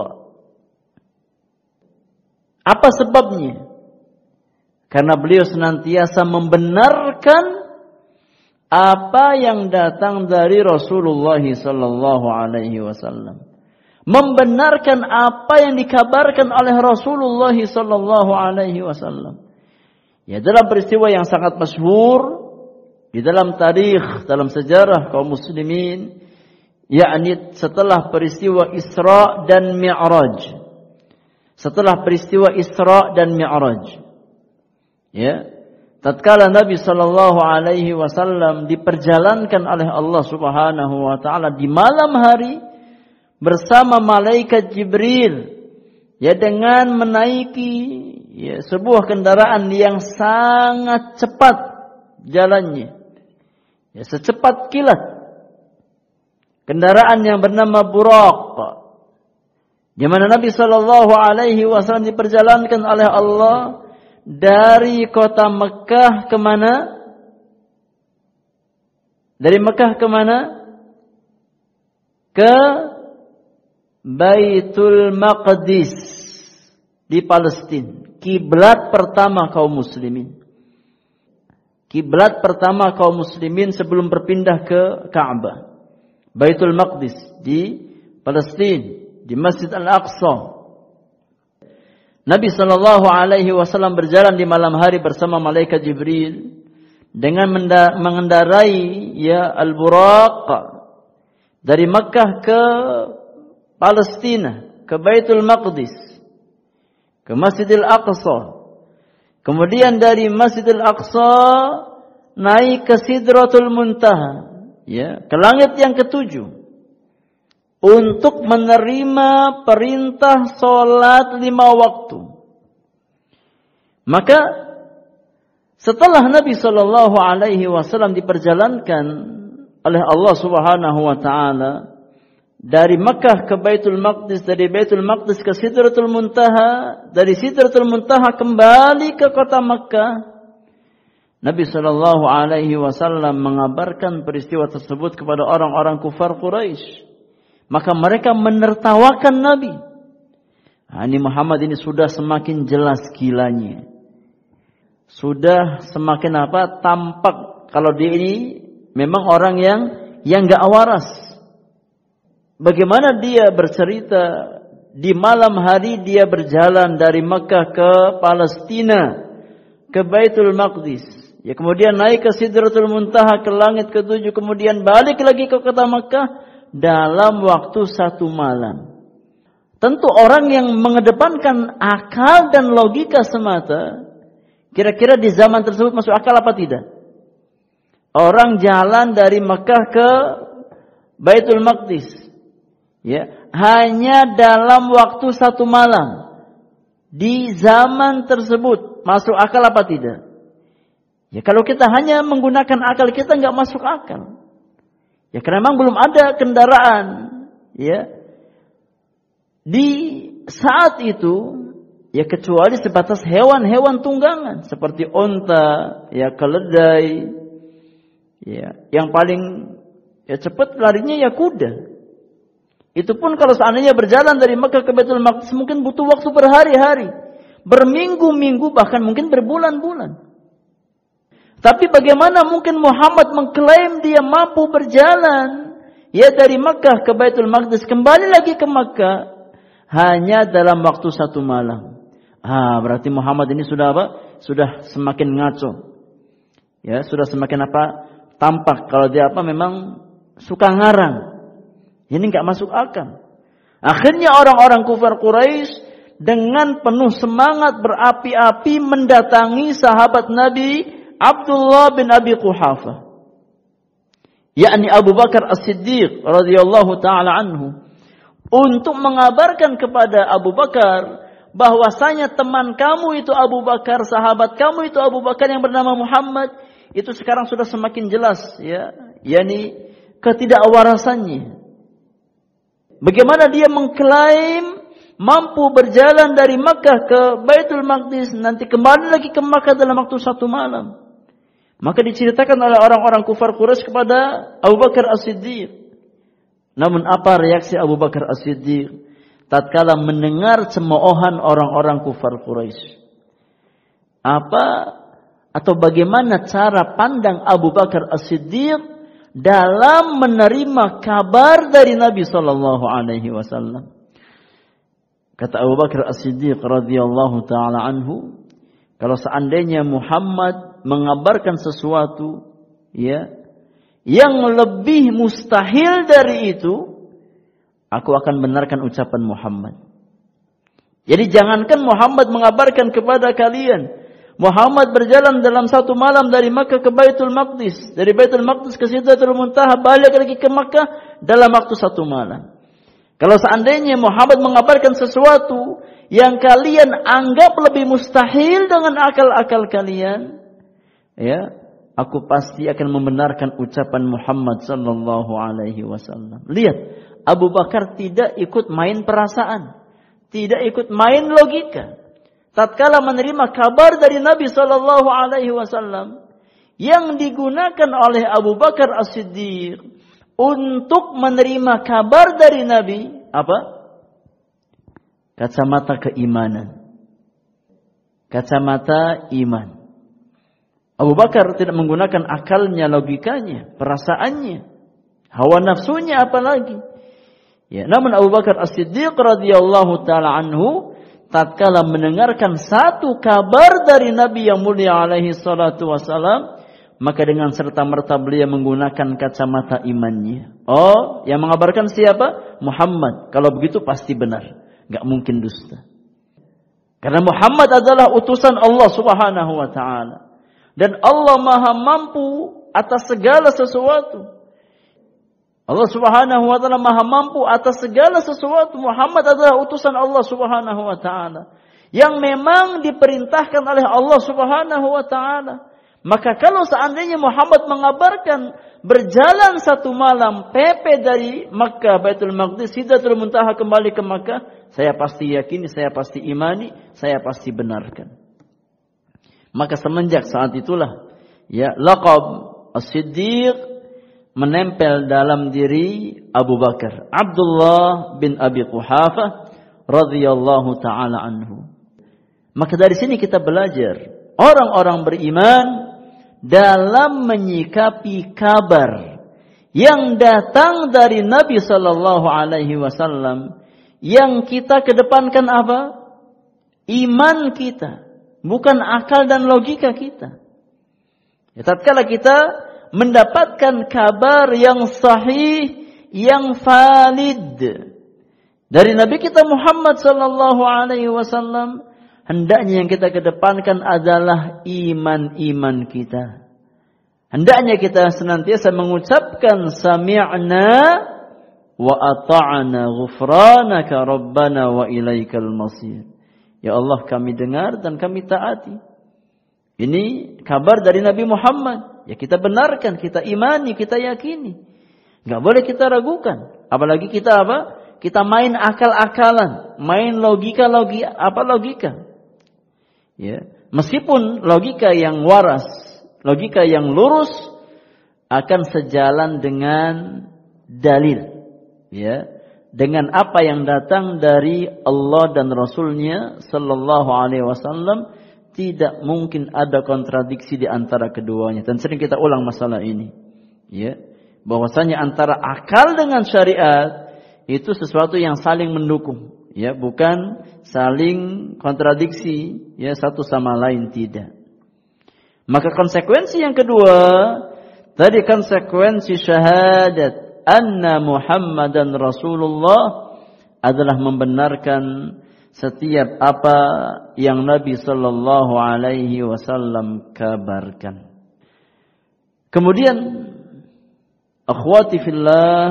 Apa sebabnya? Karena beliau senantiasa membenarkan apa yang datang dari Rasulullah sallallahu alaihi wasallam. Membenarkan apa yang dikabarkan oleh Rasulullah sallallahu alaihi wasallam. Ya dalam peristiwa yang sangat masyhur di dalam tarikh, dalam sejarah kaum muslimin, yakni setelah peristiwa Isra dan Mi'raj. Setelah peristiwa Isra dan Mi'raj. Ya. Tatkala Nabi sallallahu alaihi wasallam diperjalankan oleh Allah Subhanahu wa taala di malam hari bersama malaikat Jibril ya dengan menaiki ya sebuah kendaraan yang sangat cepat jalannya. Ya secepat kilat. Kendaraan yang bernama Buraq. Di mana Nabi sallallahu alaihi wasallam diperjalankan oleh Allah dari kota Mekah ke mana? Dari Mekah ke mana? Ke Baitul Maqdis di Palestina. Kiblat pertama kaum muslimin. Kiblat pertama kaum muslimin sebelum berpindah ke Ka'bah. Baitul Maqdis di Palestina, di Masjid Al-Aqsa. Nabi Shallallahu Alaihi Wasallam berjalan di malam hari bersama malaikat Jibril dengan mengendarai ya al buraq dari Makkah ke Palestina ke Baitul Maqdis ke Masjidil Aqsa kemudian dari Masjidil Aqsa naik ke Sidratul Muntaha ya ke langit yang ketujuh untuk menerima perintah solat lima waktu. Maka setelah Nabi Shallallahu Alaihi Wasallam diperjalankan oleh Allah Subhanahu Wa Taala dari Mekah ke Baitul Maqdis, dari Baitul Maqdis ke Sidratul Muntaha, dari Sidratul Muntaha kembali ke kota Mekah. Nabi Shallallahu Alaihi Wasallam mengabarkan peristiwa tersebut kepada orang-orang kufar Quraisy. Maka mereka menertawakan Nabi. Nah, ini Muhammad ini sudah semakin jelas gilanya. Sudah semakin apa? Tampak kalau dia ini memang orang yang yang nggak waras. Bagaimana dia bercerita di malam hari dia berjalan dari Mekah ke Palestina ke Baitul Maqdis. Ya kemudian naik ke Sidratul Muntaha ke langit ketujuh kemudian balik lagi ke kota Mekah dalam waktu satu malam. Tentu orang yang mengedepankan akal dan logika semata, kira-kira di zaman tersebut masuk akal apa tidak? Orang jalan dari Mekah ke Baitul Maqdis, ya, hanya dalam waktu satu malam. Di zaman tersebut masuk akal apa tidak? Ya kalau kita hanya menggunakan akal kita nggak masuk akal. Ya karena memang belum ada kendaraan, ya. Di saat itu ya kecuali sebatas hewan-hewan tunggangan seperti onta, ya keledai, ya yang paling ya cepat larinya ya kuda. Itu pun kalau seandainya berjalan dari Mekah ke Baitul Maqdis mungkin butuh waktu berhari-hari, berminggu-minggu bahkan mungkin berbulan-bulan. Tapi bagaimana mungkin Muhammad mengklaim dia mampu berjalan ya dari Makkah ke Baitul Maqdis kembali lagi ke Makkah hanya dalam waktu satu malam. Ah, berarti Muhammad ini sudah apa? sudah semakin ngaco. Ya, sudah semakin apa? Tampak kalau dia apa memang suka ngarang. Ini nggak masuk akal. Akhirnya orang-orang kufar Quraisy dengan penuh semangat berapi-api mendatangi sahabat Nabi Abdullah bin Abi Quhafa. Yakni Abu Bakar As-Siddiq radhiyallahu taala anhu untuk mengabarkan kepada Abu Bakar bahwasanya teman kamu itu Abu Bakar, sahabat kamu itu Abu Bakar yang bernama Muhammad itu sekarang sudah semakin jelas ya, yakni ketidakwarasannya. Bagaimana dia mengklaim mampu berjalan dari Makkah ke Baitul Maqdis nanti kembali lagi ke Makkah dalam waktu satu malam. Maka diceritakan oleh orang-orang kufar Quraisy kepada Abu Bakar As-Siddiq. Namun apa reaksi Abu Bakar As-Siddiq tatkala mendengar cemoohan orang-orang kufar Quraisy? Apa atau bagaimana cara pandang Abu Bakar As-Siddiq dalam menerima kabar dari Nabi sallallahu alaihi wasallam. Kata Abu Bakar As-Siddiq radhiyallahu taala anhu, kalau seandainya Muhammad mengabarkan sesuatu ya yang lebih mustahil dari itu, aku akan benarkan ucapan Muhammad. Jadi jangankan Muhammad mengabarkan kepada kalian Muhammad berjalan dalam satu malam dari Makkah ke Baitul Maqdis. Dari Baitul Maqdis ke Sidratul Muntaha balik lagi ke Makkah dalam waktu satu malam. Kalau seandainya Muhammad mengabarkan sesuatu yang kalian anggap lebih mustahil dengan akal-akal kalian, ya, aku pasti akan membenarkan ucapan Muhammad sallallahu alaihi wasallam. Lihat, Abu Bakar tidak ikut main perasaan, tidak ikut main logika tatkala menerima kabar dari Nabi Shallallahu Alaihi Wasallam yang digunakan oleh Abu Bakar As-Siddiq untuk menerima kabar dari Nabi apa? Kacamata keimanan. Kacamata iman. Abu Bakar tidak menggunakan akalnya, logikanya, perasaannya, hawa nafsunya apalagi. Ya, namun Abu Bakar As-Siddiq radhiyallahu taala anhu tatkala mendengarkan satu kabar dari Nabi yang mulia alaihi salatu wasalam, maka dengan serta merta beliau menggunakan kacamata imannya. Oh, yang mengabarkan siapa? Muhammad. Kalau begitu pasti benar. Gak mungkin dusta. Karena Muhammad adalah utusan Allah subhanahu wa ta'ala. Dan Allah maha mampu atas segala sesuatu. Allah Subhanahu wa taala Maha mampu atas segala sesuatu. Muhammad adalah utusan Allah Subhanahu wa taala yang memang diperintahkan oleh Allah Subhanahu wa taala. Maka kalau seandainya Muhammad mengabarkan berjalan satu malam pepe dari Makkah Baitul Maqdis Sidratul Muntaha kembali ke Makkah, saya pasti yakini, saya pasti imani, saya pasti benarkan. Maka semenjak saat itulah ya laqab As-Siddiq menempel dalam diri Abu Bakar. Abdullah bin Abi Quhafa radhiyallahu taala anhu. Maka dari sini kita belajar orang-orang beriman dalam menyikapi kabar yang datang dari Nabi sallallahu alaihi wasallam yang kita kedepankan apa? Iman kita, bukan akal dan logika kita. Ya, tatkala kita mendapatkan kabar yang sahih, yang valid dari Nabi kita Muhammad sallallahu alaihi wasallam, hendaknya yang kita kedepankan adalah iman-iman kita. Hendaknya kita senantiasa mengucapkan sami'na wa ata'na ghufranaka rabbana wa ilaikal masir. Ya Allah kami dengar dan kami taati. Ini kabar dari Nabi Muhammad ya kita benarkan, kita imani, kita yakini. Gak boleh kita ragukan. Apalagi kita apa? Kita main akal-akalan, main logika-logika, apa logika? Ya, meskipun logika yang waras, logika yang lurus akan sejalan dengan dalil, ya, dengan apa yang datang dari Allah dan Rasulnya Sallallahu Alaihi Wasallam tidak mungkin ada kontradiksi di antara keduanya. Dan sering kita ulang masalah ini. Ya. Bahwasanya antara akal dengan syariat itu sesuatu yang saling mendukung. Ya bukan saling kontradiksi. Ya satu sama lain tidak. Maka konsekuensi yang kedua tadi konsekuensi syahadat anna Muhammadan Rasulullah adalah membenarkan setiap apa yang Nabi sallallahu alaihi wasallam kabarkan. Kemudian akhwati fillah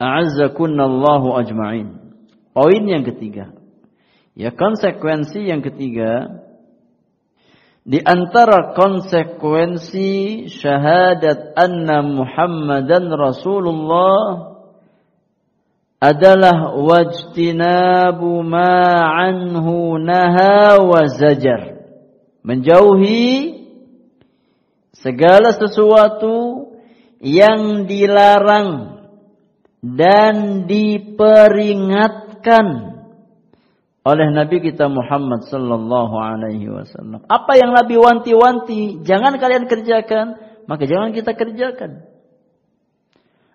a'azzakunallahu ajma'in. Poin yang ketiga. Ya konsekuensi yang ketiga di antara konsekuensi syahadat anna Muhammadan Rasulullah adalah wajtinabu ma anhu naha wa zajar. Menjauhi segala sesuatu yang dilarang dan diperingatkan oleh Nabi kita Muhammad sallallahu alaihi wasallam. Apa yang Nabi wanti-wanti, jangan kalian kerjakan, maka jangan kita kerjakan.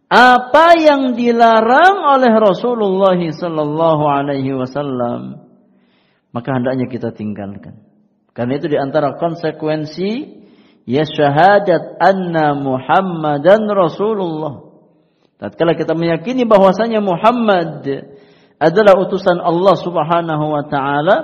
Apa yang dilarang oleh Rasulullah sallallahu alaihi wasallam, maka hendaknya kita tinggalkan. Karena itu di antara konsekuensi ya syahadat anna Muhammadan Rasulullah. Tatkala kita meyakini bahwasanya Muhammad adalah utusan Allah Subhanahu wa taala,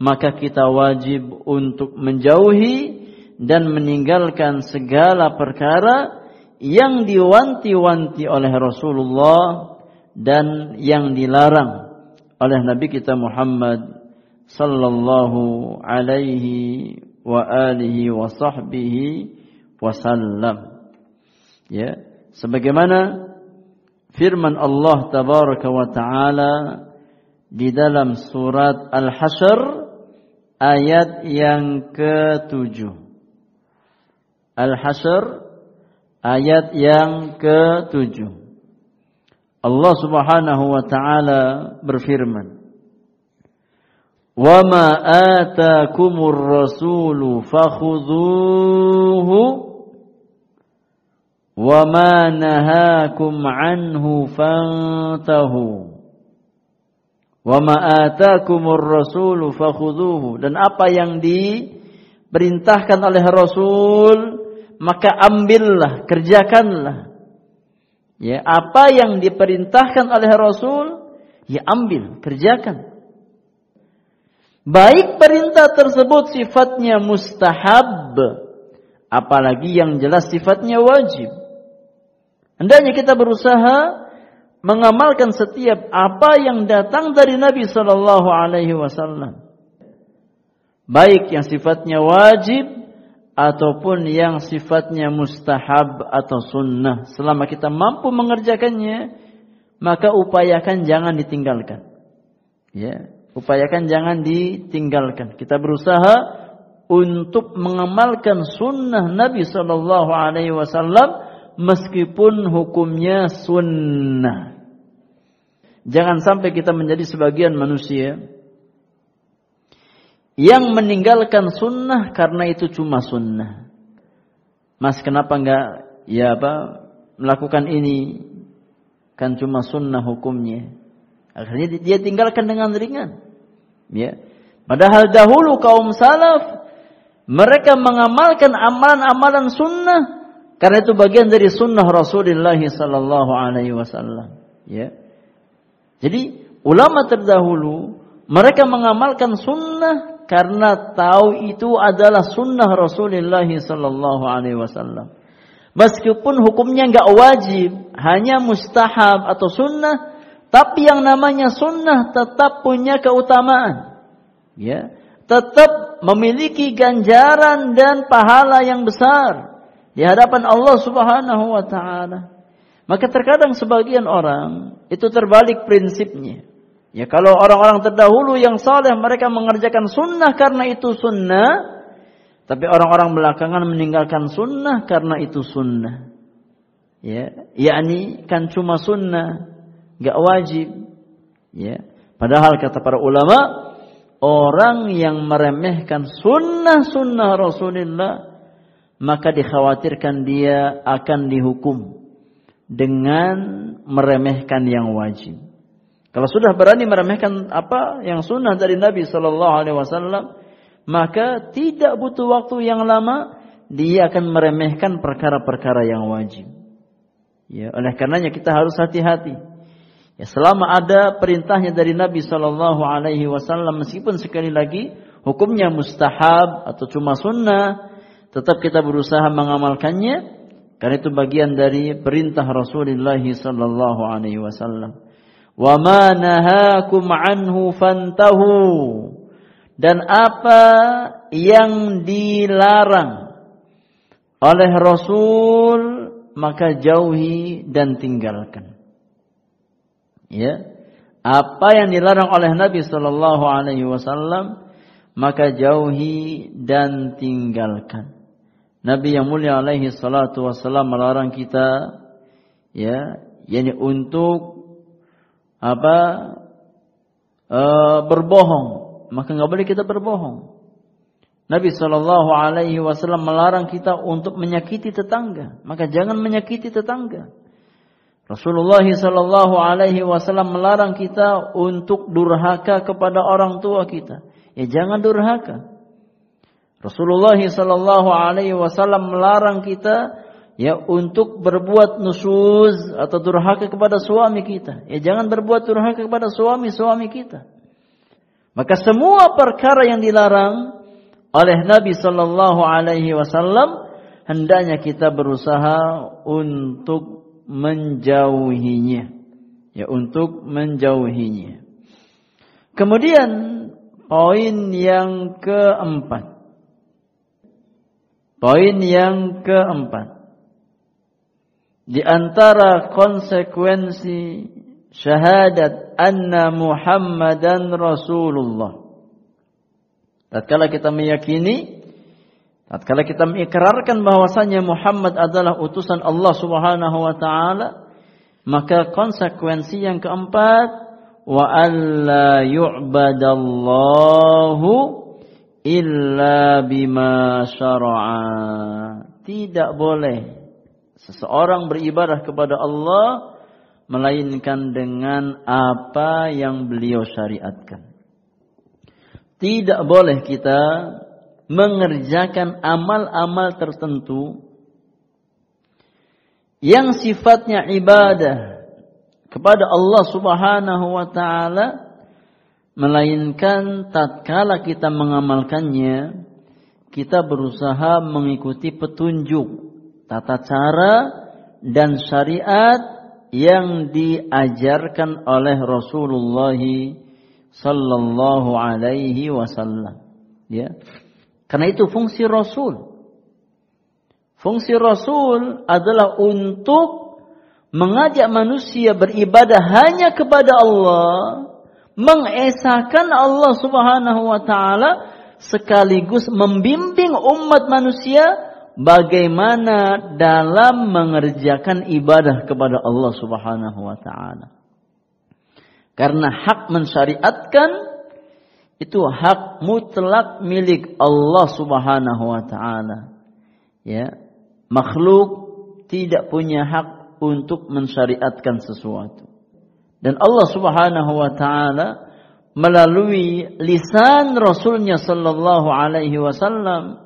maka kita wajib untuk menjauhi dan meninggalkan segala perkara yang diwanti-wanti oleh Rasulullah dan yang dilarang oleh Nabi kita Muhammad sallallahu alaihi wa alihi wa sahbihi wasallam. Ya, sebagaimana firman Allah tabaraka wa taala di dalam surat Al-Hasyr ayat yang ke-7. Al-Hasyr ayat yang ke-7. Allah Subhanahu wa taala berfirman Wa ma atakumur rasulu fakhudhuhu wa ma nahakum anhu fantahu wa ma atakumur rasulu fakhudhuhu dan apa yang diperintahkan oleh Rasul maka ambillah kerjakanlah. Ya apa yang diperintahkan oleh Rasul ya ambil kerjakan. Baik perintah tersebut sifatnya mustahab apalagi yang jelas sifatnya wajib. Hendaknya kita berusaha mengamalkan setiap apa yang datang dari Nabi Sallallahu Alaihi Wasallam, baik yang sifatnya wajib ataupun yang sifatnya mustahab atau sunnah. Selama kita mampu mengerjakannya, maka upayakan jangan ditinggalkan. Ya, upayakan jangan ditinggalkan. Kita berusaha untuk mengamalkan sunnah Nabi Sallallahu Alaihi Wasallam meskipun hukumnya sunnah. Jangan sampai kita menjadi sebagian manusia yang meninggalkan sunnah karena itu cuma sunnah. Mas kenapa enggak ya apa melakukan ini kan cuma sunnah hukumnya. Akhirnya dia tinggalkan dengan ringan. Ya. Padahal dahulu kaum salaf mereka mengamalkan amalan-amalan sunnah karena itu bagian dari sunnah Rasulullah sallallahu alaihi wasallam. Ya. Jadi ulama terdahulu mereka mengamalkan sunnah karena tahu itu adalah sunnah Rasulullah sallallahu alaihi wasallam. Meskipun hukumnya enggak wajib, hanya mustahab atau sunnah, tapi yang namanya sunnah tetap punya keutamaan. Ya, tetap memiliki ganjaran dan pahala yang besar di hadapan Allah Subhanahu wa taala. Maka terkadang sebagian orang itu terbalik prinsipnya. Ya kalau orang-orang terdahulu yang saleh mereka mengerjakan sunnah karena itu sunnah, tapi orang-orang belakangan meninggalkan sunnah karena itu sunnah. Ya, yakni kan cuma sunnah, gak wajib. Ya, padahal kata para ulama, orang yang meremehkan sunnah-sunnah Rasulullah maka dikhawatirkan dia akan dihukum dengan meremehkan yang wajib. Kalau sudah berani meremehkan apa yang sunnah dari Nabi Shallallahu Alaihi Wasallam, maka tidak butuh waktu yang lama dia akan meremehkan perkara-perkara yang wajib. Ya, oleh karenanya kita harus hati-hati. Ya, selama ada perintahnya dari Nabi Shallallahu Alaihi Wasallam, meskipun sekali lagi hukumnya mustahab atau cuma sunnah, tetap kita berusaha mengamalkannya karena itu bagian dari perintah Rasulullah Sallallahu Alaihi Wasallam. Wa ma nahakum anhu fantahu. Dan apa yang dilarang oleh Rasul maka jauhi dan tinggalkan. Ya. Apa yang dilarang oleh Nabi sallallahu alaihi wasallam maka jauhi dan tinggalkan. Nabi yang mulia alaihi salatu wasallam melarang kita ya, yakni untuk apa e, berbohong, maka nggak boleh kita berbohong. Nabi Shallallahu Alaihi Wasallam melarang kita untuk menyakiti tetangga, maka jangan menyakiti tetangga. Rasulullah Shallallahu Alaihi Wasallam melarang kita untuk durhaka kepada orang tua kita, ya jangan durhaka. Rasulullah Shallallahu Alaihi Wasallam melarang kita ya untuk berbuat nusuz atau durhaka kepada suami kita. Ya jangan berbuat durhaka kepada suami-suami kita. Maka semua perkara yang dilarang oleh Nabi sallallahu alaihi wasallam hendaknya kita berusaha untuk menjauhinya. Ya untuk menjauhinya. Kemudian poin yang keempat. Poin yang keempat di antara konsekuensi syahadat anna Muhammadan Rasulullah. Tatkala kita meyakini, tatkala kita mengikrarkan bahwasanya Muhammad adalah utusan Allah Subhanahu wa taala, maka konsekuensi yang keempat wa alla yu'badallahu illa bima syara'a. Tidak boleh Seseorang beribadah kepada Allah melainkan dengan apa yang beliau syariatkan. Tidak boleh kita mengerjakan amal-amal tertentu yang sifatnya ibadah kepada Allah Subhanahu wa taala melainkan tatkala kita mengamalkannya kita berusaha mengikuti petunjuk tata cara dan syariat yang diajarkan oleh Rasulullah sallallahu alaihi wasallam. Ya. Karena itu fungsi rasul. Fungsi rasul adalah untuk mengajak manusia beribadah hanya kepada Allah mengesahkan Allah Subhanahu wa taala sekaligus membimbing umat manusia bagaimana dalam mengerjakan ibadah kepada Allah Subhanahu wa taala. Karena hak mensyariatkan itu hak mutlak milik Allah Subhanahu wa taala. Ya. Makhluk tidak punya hak untuk mensyariatkan sesuatu. Dan Allah Subhanahu wa taala melalui lisan Rasulnya sallallahu alaihi wasallam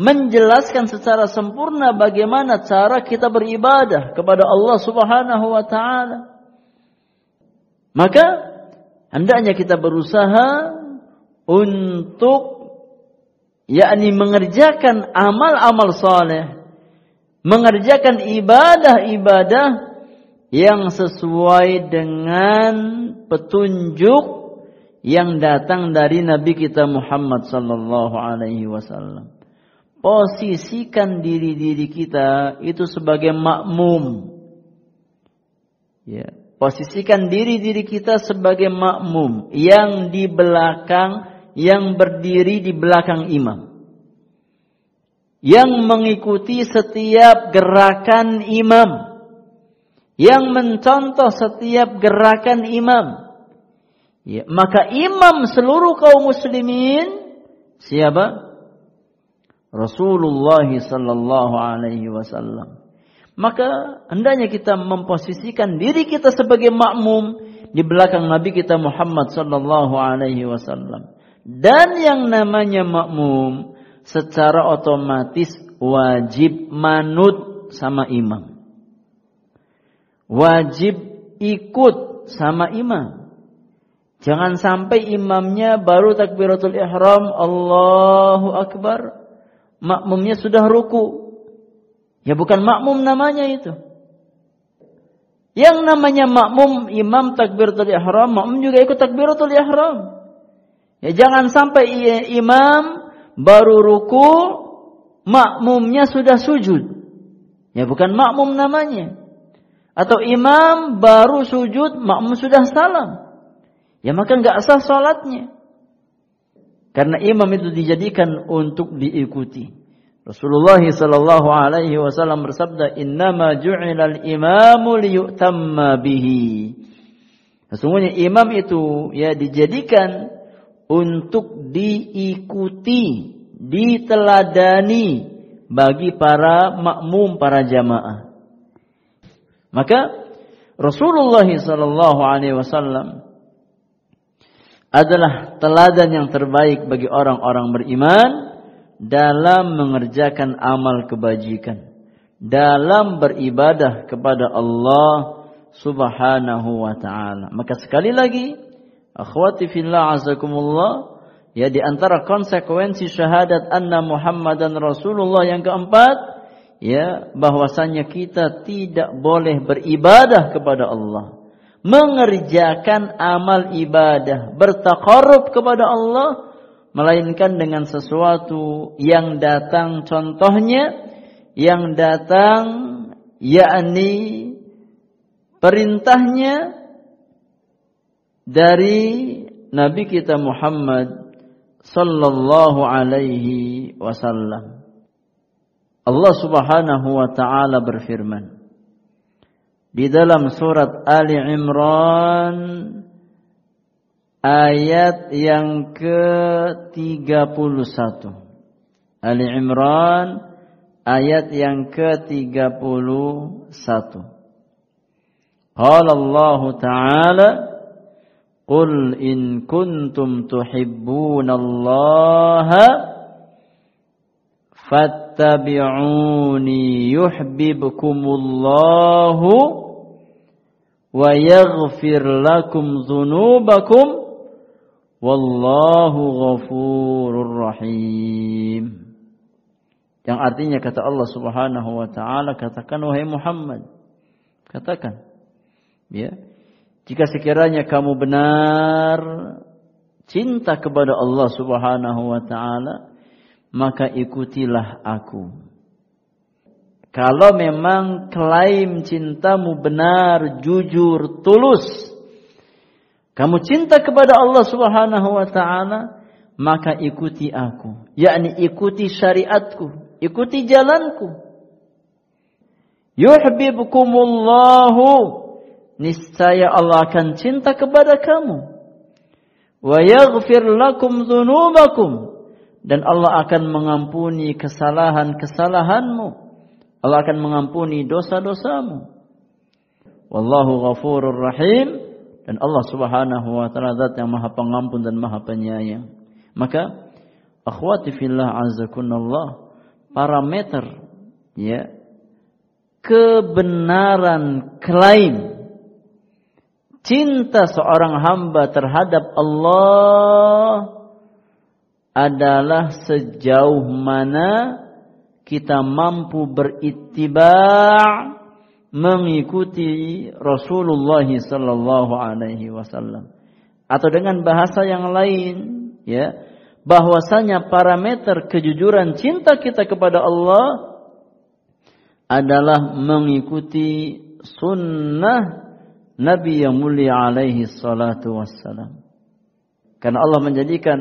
menjelaskan secara sempurna bagaimana cara kita beribadah kepada Allah Subhanahu wa taala. Maka hendaknya kita berusaha untuk yakni mengerjakan amal-amal saleh, mengerjakan ibadah-ibadah yang sesuai dengan petunjuk yang datang dari Nabi kita Muhammad sallallahu alaihi wasallam posisikan diri-diri kita itu sebagai makmum. Ya, posisikan diri-diri kita sebagai makmum yang di belakang yang berdiri di belakang imam. Yang mengikuti setiap gerakan imam. Yang mencontoh setiap gerakan imam. Ya, maka imam seluruh kaum muslimin siapa? Rasulullah sallallahu alaihi wasallam. Maka hendaknya kita memposisikan diri kita sebagai makmum di belakang Nabi kita Muhammad sallallahu alaihi wasallam. Dan yang namanya makmum secara otomatis wajib manut sama imam. Wajib ikut sama imam. Jangan sampai imamnya baru takbiratul ihram Allahu akbar. Makmumnya sudah ruku. Ya bukan makmum namanya itu. Yang namanya makmum imam takbiratul ihram, makmum juga ikut takbiratul ihram. Ya jangan sampai imam baru ruku, makmumnya sudah sujud. Ya bukan makmum namanya. Atau imam baru sujud, makmum sudah salam. Ya maka nggak sah salatnya. Karena imam itu dijadikan untuk diikuti. Rasulullah sallallahu alaihi wasallam bersabda, "Innama ju'ilal imamu liyutamma bihi." Sesungguhnya imam itu ya dijadikan untuk diikuti, diteladani bagi para makmum, para jamaah. Maka Rasulullah sallallahu alaihi wasallam adalah teladan yang terbaik bagi orang-orang beriman dalam mengerjakan amal kebajikan, dalam beribadah kepada Allah Subhanahu wa taala. Maka sekali lagi, akhwati fillah azakumullah, ya di antara konsekuensi syahadat anna Muhammadan Rasulullah yang keempat, ya bahwasanya kita tidak boleh beribadah kepada Allah mengerjakan amal ibadah, bertakarub kepada Allah, melainkan dengan sesuatu yang datang contohnya, yang datang yakni perintahnya dari Nabi kita Muhammad sallallahu alaihi wasallam. Allah Subhanahu wa taala berfirman, di dalam surat Ali Imran ayat yang ke-31. Ali Imran ayat yang ke-31. Qala Allah Ta'ala Qul in kuntum tuhibbunallaha fattabi'uni yuhibbukumullahu wa yaghfir lakum dhunubakum wallahu ghafurur rahim. Yang artinya kata Allah Subhanahu wa taala katakan wahai Muhammad. Katakan. Ya. Jika sekiranya kamu benar cinta kepada Allah Subhanahu wa taala maka ikutilah aku. Kalau memang klaim cintamu benar, jujur, tulus, kamu cinta kepada Allah Subhanahu wa taala, maka ikuti aku, yakni ikuti syariatku, ikuti jalanku. Yuhibbukumullahu, niscaya Allah akan cinta kepada kamu. Wa yaghfir lakum dzunubakum dan Allah akan mengampuni kesalahan-kesalahanmu. Allah akan mengampuni dosa-dosamu. Wallahu ghafurur rahim dan Allah Subhanahu wa taala zat yang Maha Pengampun dan Maha Penyayang. Maka akhwati fillah azakunallah parameter ya kebenaran klaim cinta seorang hamba terhadap Allah adalah sejauh mana kita mampu berittiba' mengikuti Rasulullah sallallahu alaihi wasallam. Atau dengan bahasa yang lain, ya, bahwasanya parameter kejujuran cinta kita kepada Allah adalah mengikuti sunnah Nabi yang mulia alaihi salatu wassalam. Karena Allah menjadikan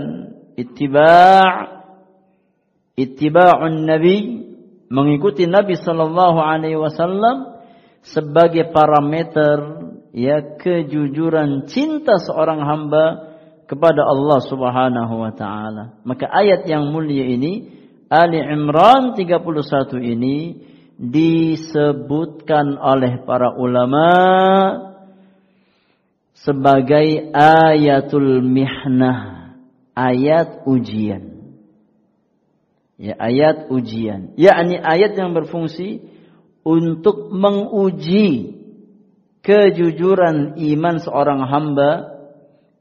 ittiba' ittiba'un nabi mengikuti Nabi sallallahu alaihi wasallam sebagai parameter ya kejujuran cinta seorang hamba kepada Allah Subhanahu wa taala. Maka ayat yang mulia ini Ali Imran 31 ini disebutkan oleh para ulama sebagai ayatul mihnah, ayat ujian. Ya, ayat ujian. Yakni ayat yang berfungsi untuk menguji kejujuran iman seorang hamba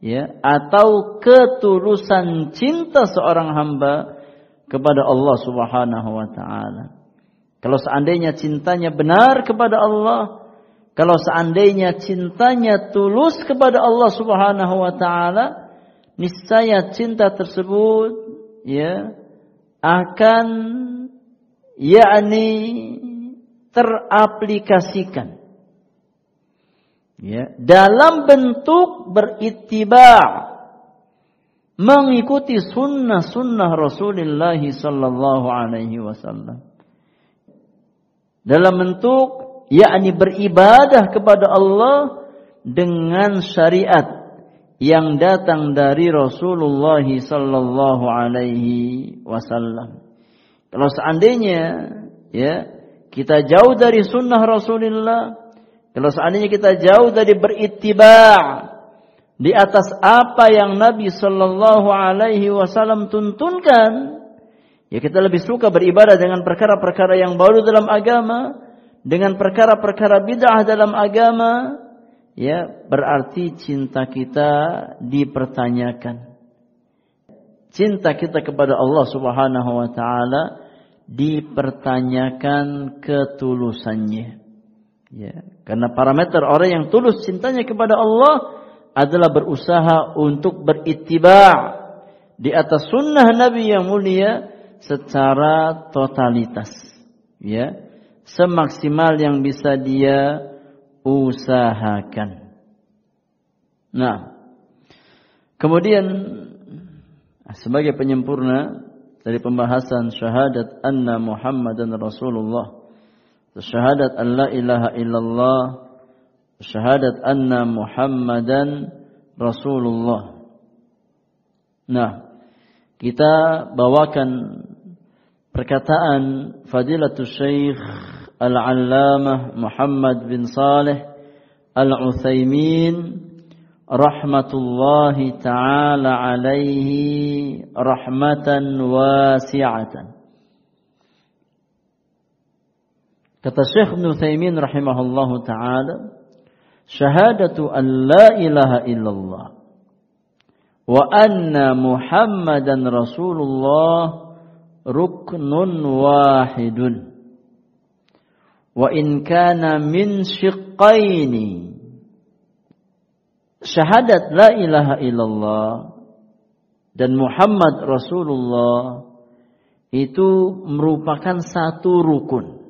ya atau ketulusan cinta seorang hamba kepada Allah Subhanahu wa taala. Kalau seandainya cintanya benar kepada Allah, kalau seandainya cintanya tulus kepada Allah Subhanahu wa taala, niscaya cinta tersebut ya akan yakni teraplikasikan. Ya dalam bentuk berittiba mengikuti sunnah-sunnah Rasulullah sallallahu alaihi wasallam. Dalam bentuk yakni beribadah kepada Allah dengan syariat yang datang dari Rasulullah sallallahu alaihi wasallam. Kalau seandainya ya kita jauh dari sunnah Rasulullah, kalau seandainya kita jauh dari berittiba' di atas apa yang Nabi sallallahu alaihi wasallam tuntunkan, ya kita lebih suka beribadah dengan perkara-perkara yang baru dalam agama, dengan perkara-perkara bid'ah dalam agama, ya berarti cinta kita dipertanyakan. Cinta kita kepada Allah Subhanahu wa taala dipertanyakan ketulusannya. Ya, karena parameter orang yang tulus cintanya kepada Allah adalah berusaha untuk berittiba di atas sunnah Nabi yang mulia secara totalitas. Ya, semaksimal yang bisa dia usahakan. Nah, kemudian sebagai penyempurna dari pembahasan syahadat anna Muhammadan Rasulullah, syahadat an la ilaha illallah, syahadat anna Muhammadan Rasulullah. Nah, kita bawakan perkataan Fadilatul Syekh Al-Allamah Muhammad bin Saleh Al-Utsaimin rahmatullahi taala alaihi rahmatan wasi'atan. Kata Syekh Ibn Utsaimin rahimahullahu taala, syahadatu an la ilaha illallah wa anna Muhammadan Rasulullah ruknun wahidun wa in kana min shiqqaini. Syahadat la ilaha illallah dan Muhammad Rasulullah itu merupakan satu rukun.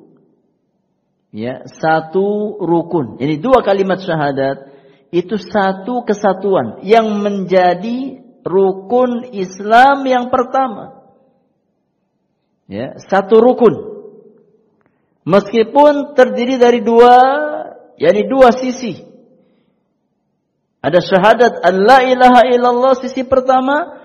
Ya satu rukun. Ini dua kalimat syahadat itu satu kesatuan yang menjadi rukun Islam yang pertama. Ya satu rukun Meskipun terdiri dari dua, yakni dua sisi. Ada syahadat an la ilaha illallah sisi pertama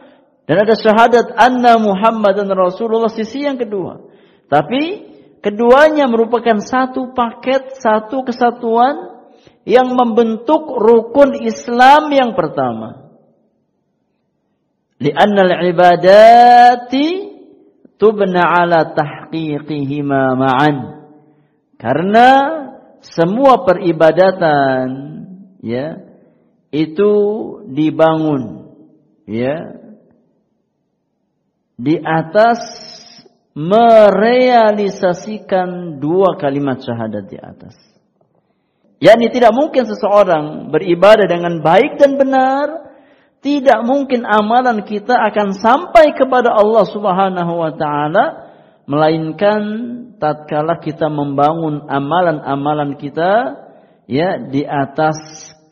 dan ada syahadat anna Muhammadan Rasulullah sisi yang kedua. Tapi keduanya merupakan satu paket, satu kesatuan yang membentuk rukun Islam yang pertama. Lianna al-ibadati tubna ala tahqiqihima ma'an. Karena semua peribadatan ya itu dibangun ya di atas merealisasikan dua kalimat syahadat di atas. Yani tidak mungkin seseorang beribadah dengan baik dan benar, tidak mungkin amalan kita akan sampai kepada Allah Subhanahu wa taala melainkan tatkala kita membangun amalan-amalan kita ya di atas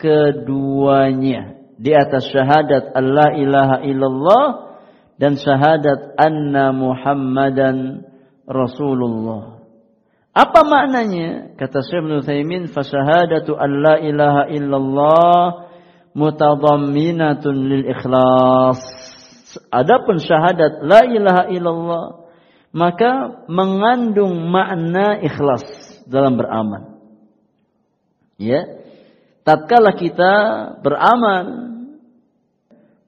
keduanya di atas syahadat Allah ilaha illallah dan syahadat anna Muhammadan Rasulullah. Apa maknanya? Kata Syekh Ibnu Utsaimin, fa syahadatu alla ilaha illallah mutadamminatun lil ikhlas. Adapun syahadat la ilaha illallah maka mengandung makna ikhlas dalam beramal. Ya. tatkala kita beramal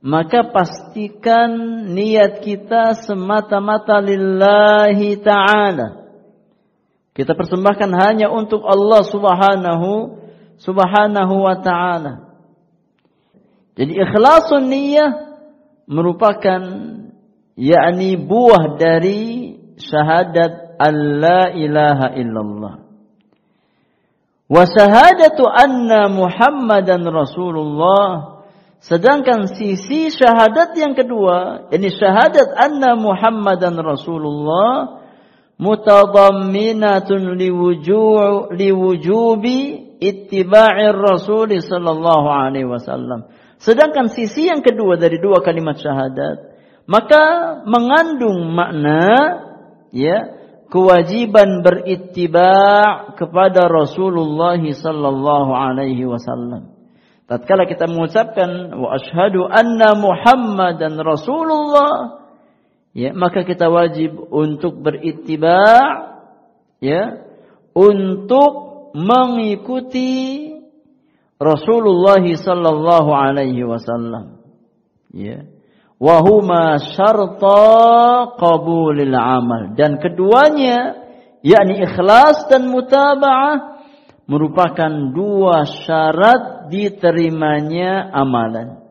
maka pastikan niat kita semata-mata lillahi ta'ala. Kita persembahkan hanya untuk Allah subhanahu subhanahu wa ta'ala. Jadi ikhlasun niyah merupakan yakni buah dari syahadat Allah ilaha illallah. Wa syahadatu anna Muhammadan Rasulullah Sedangkan sisi syahadat yang kedua, ini syahadat anna Muhammadan Rasulullah mutadamminatun liwuju' liwujubi ittiba'ir Rasul sallallahu alaihi wasallam. Sedangkan sisi yang kedua dari dua kalimat syahadat, maka mengandung makna ya kewajiban berittiba' kepada Rasulullah sallallahu alaihi wasallam. Tatkala kita mengucapkan wa asyhadu anna Muhammadan Rasulullah, ya, maka kita wajib untuk berittiba' ya, untuk mengikuti Rasulullah sallallahu alaihi wasallam. Ya. Wa huma syarta qabulil amal dan keduanya yakni ikhlas dan mutaba'ah merupakan dua syarat diterimanya amalan.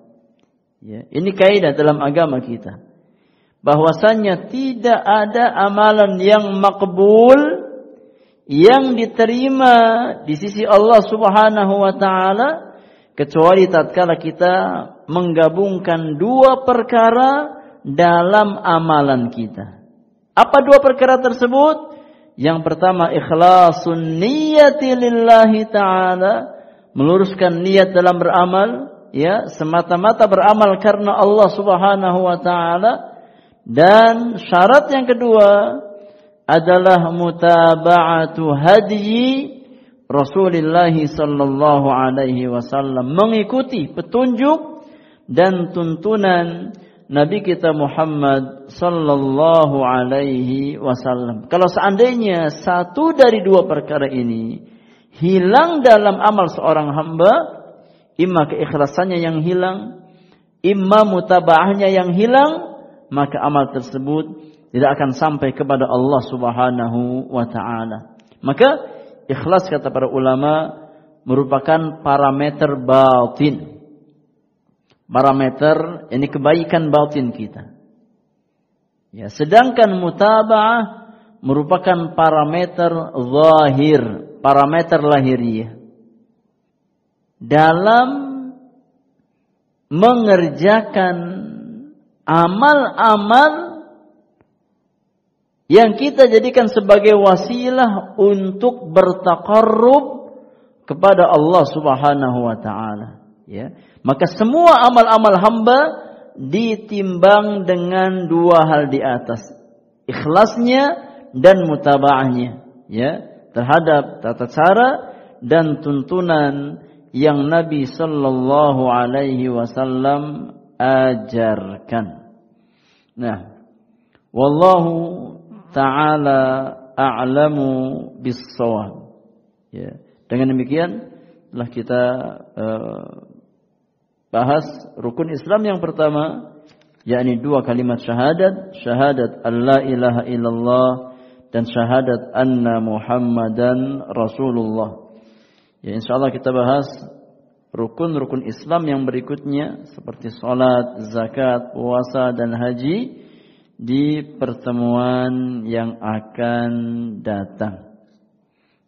Ya, ini kaidah dalam agama kita. Bahwasanya tidak ada amalan yang makbul yang diterima di sisi Allah Subhanahu wa taala kecuali tatkala kita menggabungkan dua perkara dalam amalan kita. Apa dua perkara tersebut? Yang pertama ikhlasun niyati lillahi ta'ala. Meluruskan niat dalam beramal. Ya, semata-mata beramal karena Allah subhanahu wa ta'ala. Dan syarat yang kedua adalah mutaba'atu hadyi Rasulullah sallallahu alaihi wasallam mengikuti petunjuk dan tuntunan Nabi kita Muhammad sallallahu alaihi wasallam. Kalau seandainya satu dari dua perkara ini hilang dalam amal seorang hamba, imma keikhlasannya yang hilang, imma mutabahnya yang hilang, maka amal tersebut tidak akan sampai kepada Allah Subhanahu wa taala. Maka ikhlas kata para ulama merupakan parameter batin parameter ini kebaikan batin kita. Ya, sedangkan mutaba'ah merupakan parameter zahir, parameter lahiriah. Dalam mengerjakan amal-amal yang kita jadikan sebagai wasilah untuk bertakarrub kepada Allah Subhanahu wa taala, ya. Maka semua amal-amal hamba ditimbang dengan dua hal di atas. Ikhlasnya dan mutaba'ahnya. Ya, terhadap tata cara dan tuntunan yang Nabi sallallahu alaihi wasallam ajarkan. Nah, wallahu taala a'lamu bis-shawab. Ya, dengan demikian telah kita uh, bahas rukun Islam yang pertama yakni dua kalimat syahadat, syahadat Allah ilaha illallah dan syahadat anna Muhammadan Rasulullah. Ya insyaallah kita bahas rukun-rukun Islam yang berikutnya seperti salat, zakat, puasa dan haji di pertemuan yang akan datang.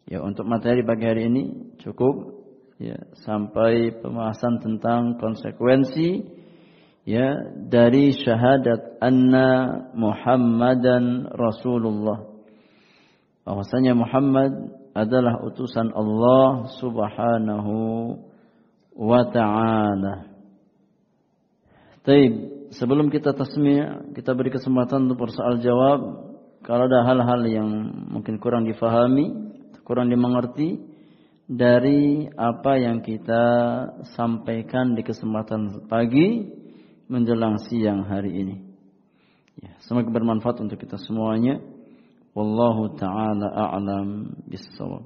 Ya untuk materi pagi hari ini cukup ya sampai pembahasan tentang konsekuensi ya dari syahadat anna Muhammadan Rasulullah bahwasanya Muhammad adalah utusan Allah Subhanahu wa taala. Taib, sebelum kita tasmi' kita beri kesempatan untuk bersoal jawab kalau ada hal-hal yang mungkin kurang difahami, kurang dimengerti, dari apa yang kita sampaikan di kesempatan pagi menjelang siang hari ini. Ya, semoga bermanfaat untuk kita semuanya. Wallahu taala a'lam bissawab.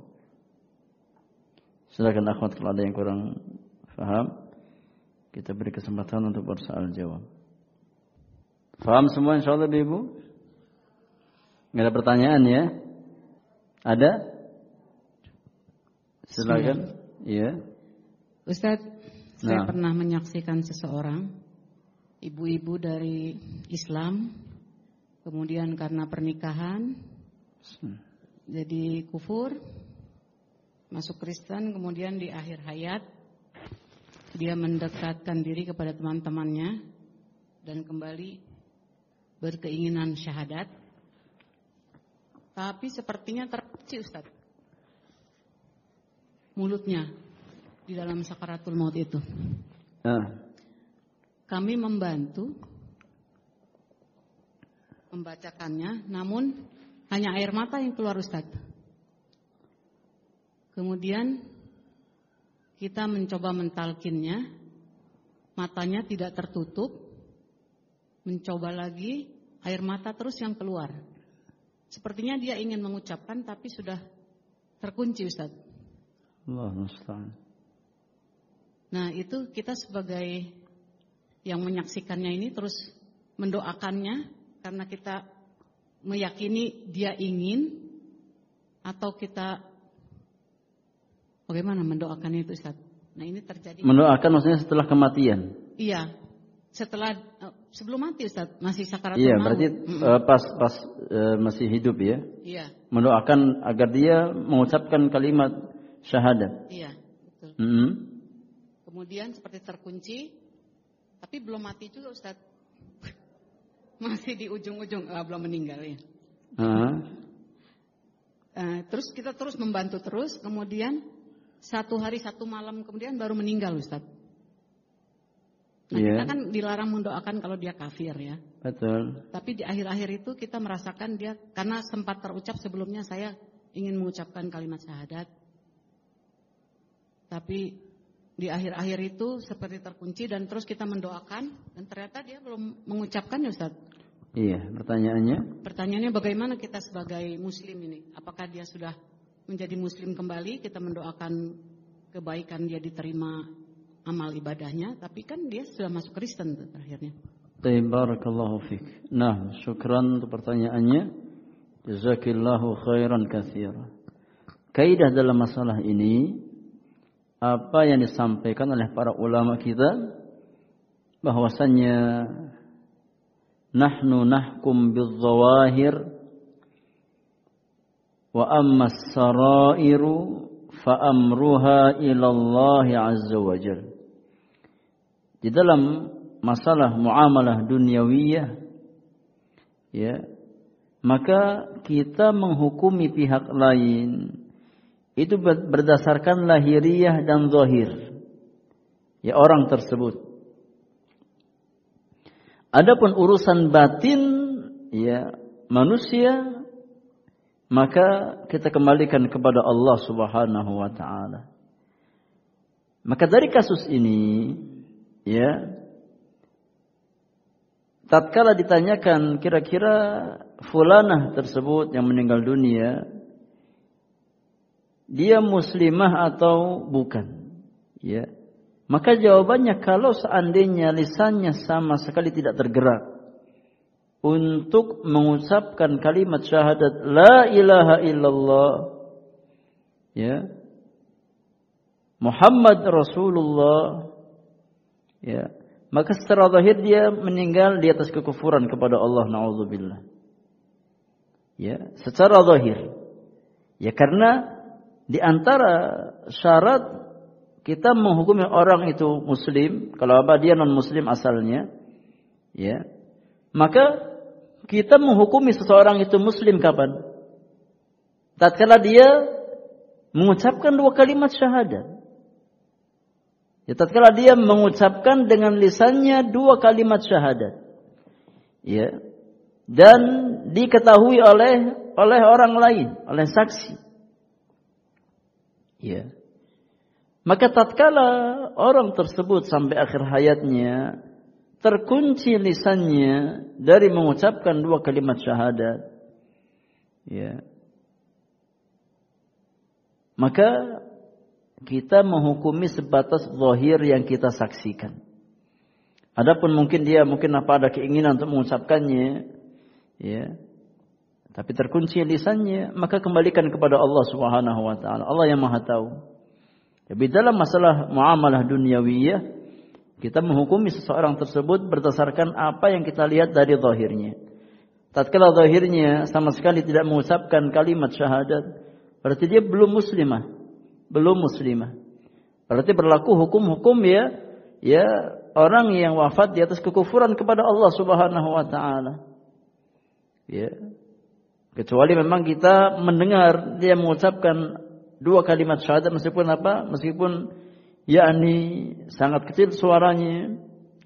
Silakan akhwat kalau ada yang kurang faham, kita beri kesempatan untuk bersoal jawab. Faham semua insyaallah Ibu? Enggak ada pertanyaan ya? Ada? Silakan. Iya. Ustaz, nah. saya pernah menyaksikan seseorang ibu-ibu dari Islam kemudian karena pernikahan hmm. jadi kufur masuk Kristen kemudian di akhir hayat dia mendekatkan diri kepada teman-temannya dan kembali berkeinginan syahadat? Tapi sepertinya terkunci Ustaz. Mulutnya di dalam sakaratul maut itu. Uh. kami membantu membacakannya namun hanya air mata yang keluar Ustaz. Kemudian kita mencoba mentalkinnya, matanya tidak tertutup, mencoba lagi, air mata terus yang keluar. Sepertinya dia ingin mengucapkan tapi sudah terkunci Ustaz. Allah Nah itu kita sebagai yang menyaksikannya ini terus mendoakannya karena kita meyakini dia ingin atau kita Bagaimana mendoakannya itu Ustaz? Nah ini terjadi. Mendoakan maksudnya setelah kematian? Iya. Setelah uh, sebelum mati Ustaz, masih sakaratul Iya, berarti uh, pas pas uh, masih hidup ya. Iya. Mendoakan agar dia mengucapkan kalimat syahadat. Iya, betul. Mm -hmm. Kemudian seperti terkunci tapi belum mati juga Ustaz. (laughs) masih di ujung-ujung uh, belum meninggal ya. Uh -huh. uh, terus kita terus membantu terus, kemudian satu hari satu malam kemudian baru meninggal Ustaz. Nah, yeah. kita kan dilarang mendoakan kalau dia kafir ya. Betul. Tapi di akhir-akhir itu kita merasakan dia karena sempat terucap sebelumnya saya ingin mengucapkan kalimat syahadat. Tapi di akhir-akhir itu seperti terkunci dan terus kita mendoakan dan ternyata dia belum mengucapkan ya Ustaz. Iya, pertanyaannya? Pertanyaannya bagaimana kita sebagai muslim ini? Apakah dia sudah menjadi muslim kembali, kita mendoakan kebaikan dia diterima amal ibadahnya, tapi kan dia sudah masuk Kristen akhirnya. Barakallahu fiik. Nah, syukran untuk pertanyaannya. Jazakillahu khairan katsira. Kaidah dalam masalah ini apa yang disampaikan oleh para ulama kita bahwasannya nahnu nahkum bidzawahir Wa amma sarairu fa amruha ila Allah azza wa jal. Di dalam masalah muamalah duniawiyah ya maka kita menghukumi pihak lain itu berdasarkan lahiriah dan zahir ya orang tersebut adapun urusan batin ya manusia maka kita kembalikan kepada Allah Subhanahu wa taala. Maka dari kasus ini ya. Tatkala ditanyakan kira-kira fulanah tersebut yang meninggal dunia dia muslimah atau bukan? Ya. Maka jawabannya kalau seandainya lisannya sama sekali tidak tergerak untuk mengucapkan kalimat syahadat la ilaha illallah ya Muhammad Rasulullah ya maka secara zahir dia meninggal di atas kekufuran kepada Allah naudzubillah ya secara zahir ya karena di antara syarat kita menghukumi orang itu muslim kalau apa dia non muslim asalnya ya maka kita menghukumi seseorang itu muslim kapan? Tatkala dia mengucapkan dua kalimat syahadat. Ya, tatkala dia mengucapkan dengan lisannya dua kalimat syahadat. Ya. Dan diketahui oleh oleh orang lain, oleh saksi. Ya. Maka tatkala orang tersebut sampai akhir hayatnya terkunci lisannya dari mengucapkan dua kalimat syahadat ya maka kita menghukumi sebatas zahir yang kita saksikan. Adapun mungkin dia mungkin apa ada keinginan untuk mengucapkannya, ya. Tapi terkunci lisannya, maka kembalikan kepada Allah Subhanahu wa taala. Allah yang Maha tahu. Jadi dalam masalah muamalah duniawiyah, kita menghukumi seseorang tersebut berdasarkan apa yang kita lihat dari zahirnya. Tatkala zahirnya sama sekali tidak mengucapkan kalimat syahadat, berarti dia belum muslimah. Belum muslimah. Berarti berlaku hukum-hukum ya ya orang yang wafat di atas kekufuran kepada Allah Subhanahu wa taala. Ya. Kecuali memang kita mendengar dia mengucapkan dua kalimat syahadat meskipun apa? Meskipun yakni sangat kecil suaranya.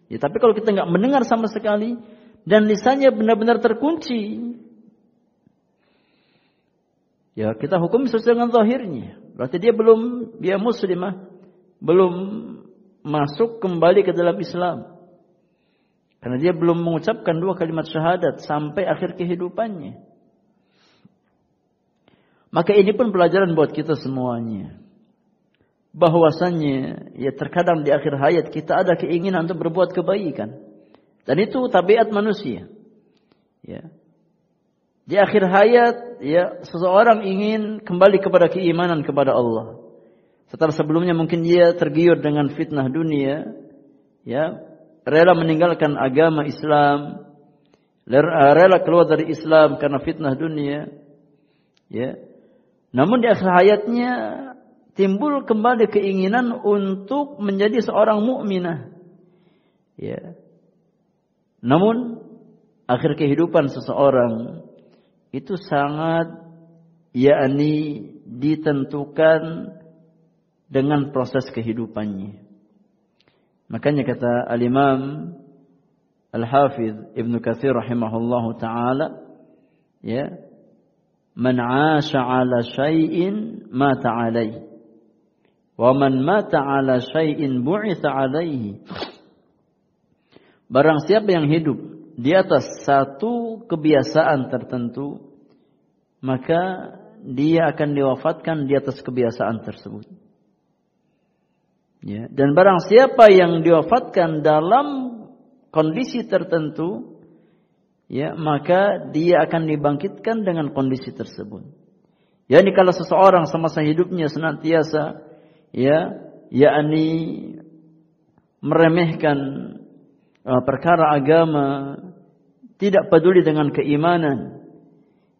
Ya, tapi kalau kita nggak mendengar sama sekali, dan lisannya benar-benar terkunci. Ya, kita hukum sesuai dengan zahirnya. Berarti dia belum dia muslimah, belum masuk kembali ke dalam Islam. Karena dia belum mengucapkan dua kalimat syahadat sampai akhir kehidupannya. Maka ini pun pelajaran buat kita semuanya. Bahwasannya ya terkadang di akhir hayat kita ada keinginan untuk berbuat kebaikan. Dan itu tabiat manusia. Ya. Di akhir hayat, ya, seseorang ingin kembali kepada keimanan kepada Allah. Setelah sebelumnya mungkin dia tergiur dengan fitnah dunia, ya, rela meninggalkan agama Islam, rela keluar dari Islam karena fitnah dunia, ya. Namun di akhir hayatnya timbul kembali keinginan untuk menjadi seorang mukminah. Ya. Namun akhir kehidupan seseorang itu sangat yakni ditentukan dengan proses kehidupannya. Makanya kata al-Imam Al-Hafiz Ibnu Katsir rahimahullahu taala ya man 'asha 'ala syai'in mata 'alaihi wa man mata 'ala syai'in bu'itha 'alaihi Barang siapa yang hidup di atas satu kebiasaan tertentu, maka dia akan diwafatkan di atas kebiasaan tersebut. Ya, dan barang siapa yang diwafatkan dalam kondisi tertentu, ya, maka dia akan dibangkitkan dengan kondisi tersebut. Ya, ini kalau seseorang semasa hidupnya senantiasa ya, yakni meremehkan perkara agama, tidak peduli dengan keimanan.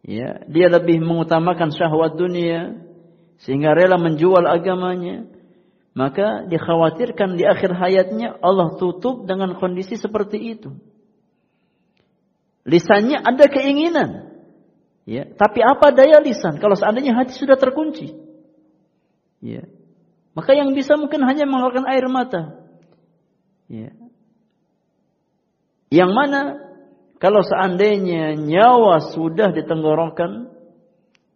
Ya, dia lebih mengutamakan syahwat dunia sehingga rela menjual agamanya. Maka dikhawatirkan di akhir hayatnya Allah tutup dengan kondisi seperti itu. Lisannya ada keinginan. Ya, tapi apa daya lisan kalau seandainya hati sudah terkunci? Ya. Maka yang bisa mungkin hanya mengeluarkan air mata. Ya. Yang mana kalau seandainya nyawa sudah ditenggorokan,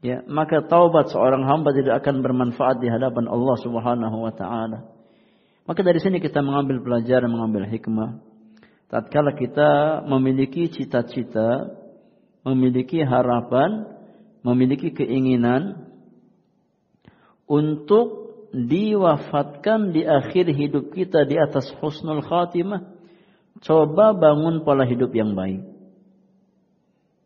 ya, maka taubat seorang hamba tidak akan bermanfaat di hadapan Allah Subhanahu wa taala. Maka dari sini kita mengambil pelajaran, mengambil hikmah. Tatkala kita memiliki cita-cita, memiliki harapan, memiliki keinginan untuk diwafatkan di akhir hidup kita di atas husnul khatimah, coba bangun pola hidup yang baik.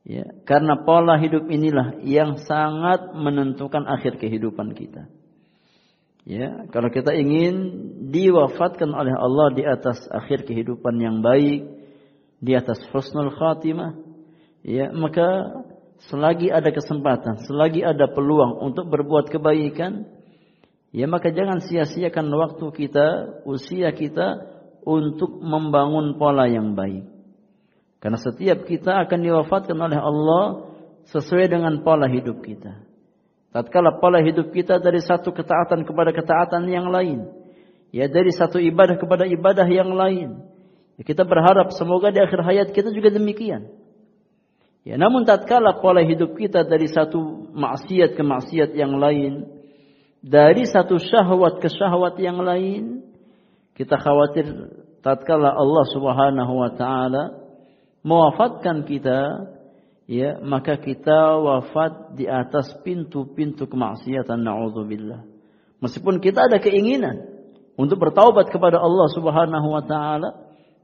Ya, karena pola hidup inilah yang sangat menentukan akhir kehidupan kita. Ya, kalau kita ingin diwafatkan oleh Allah di atas akhir kehidupan yang baik, di atas husnul khatimah, ya, maka selagi ada kesempatan, selagi ada peluang untuk berbuat kebaikan, ya maka jangan sia-siakan waktu kita, usia kita untuk membangun pola yang baik. Karena setiap kita akan diwafatkan oleh Allah sesuai dengan pola hidup kita. Tatkala pola hidup kita dari satu ketaatan kepada ketaatan yang lain, ya dari satu ibadah kepada ibadah yang lain. Ya, kita berharap semoga di akhir hayat kita juga demikian. Ya, namun tatkala pola hidup kita dari satu maksiat ke maksiat yang lain, dari satu syahwat ke syahwat yang lain, kita khawatir tatkala Allah Subhanahu wa taala mewafatkan kita ya maka kita wafat di atas pintu-pintu kemaksiatan naudzubillah Meskipun kita ada keinginan untuk bertaubat kepada Allah Subhanahu wa taala,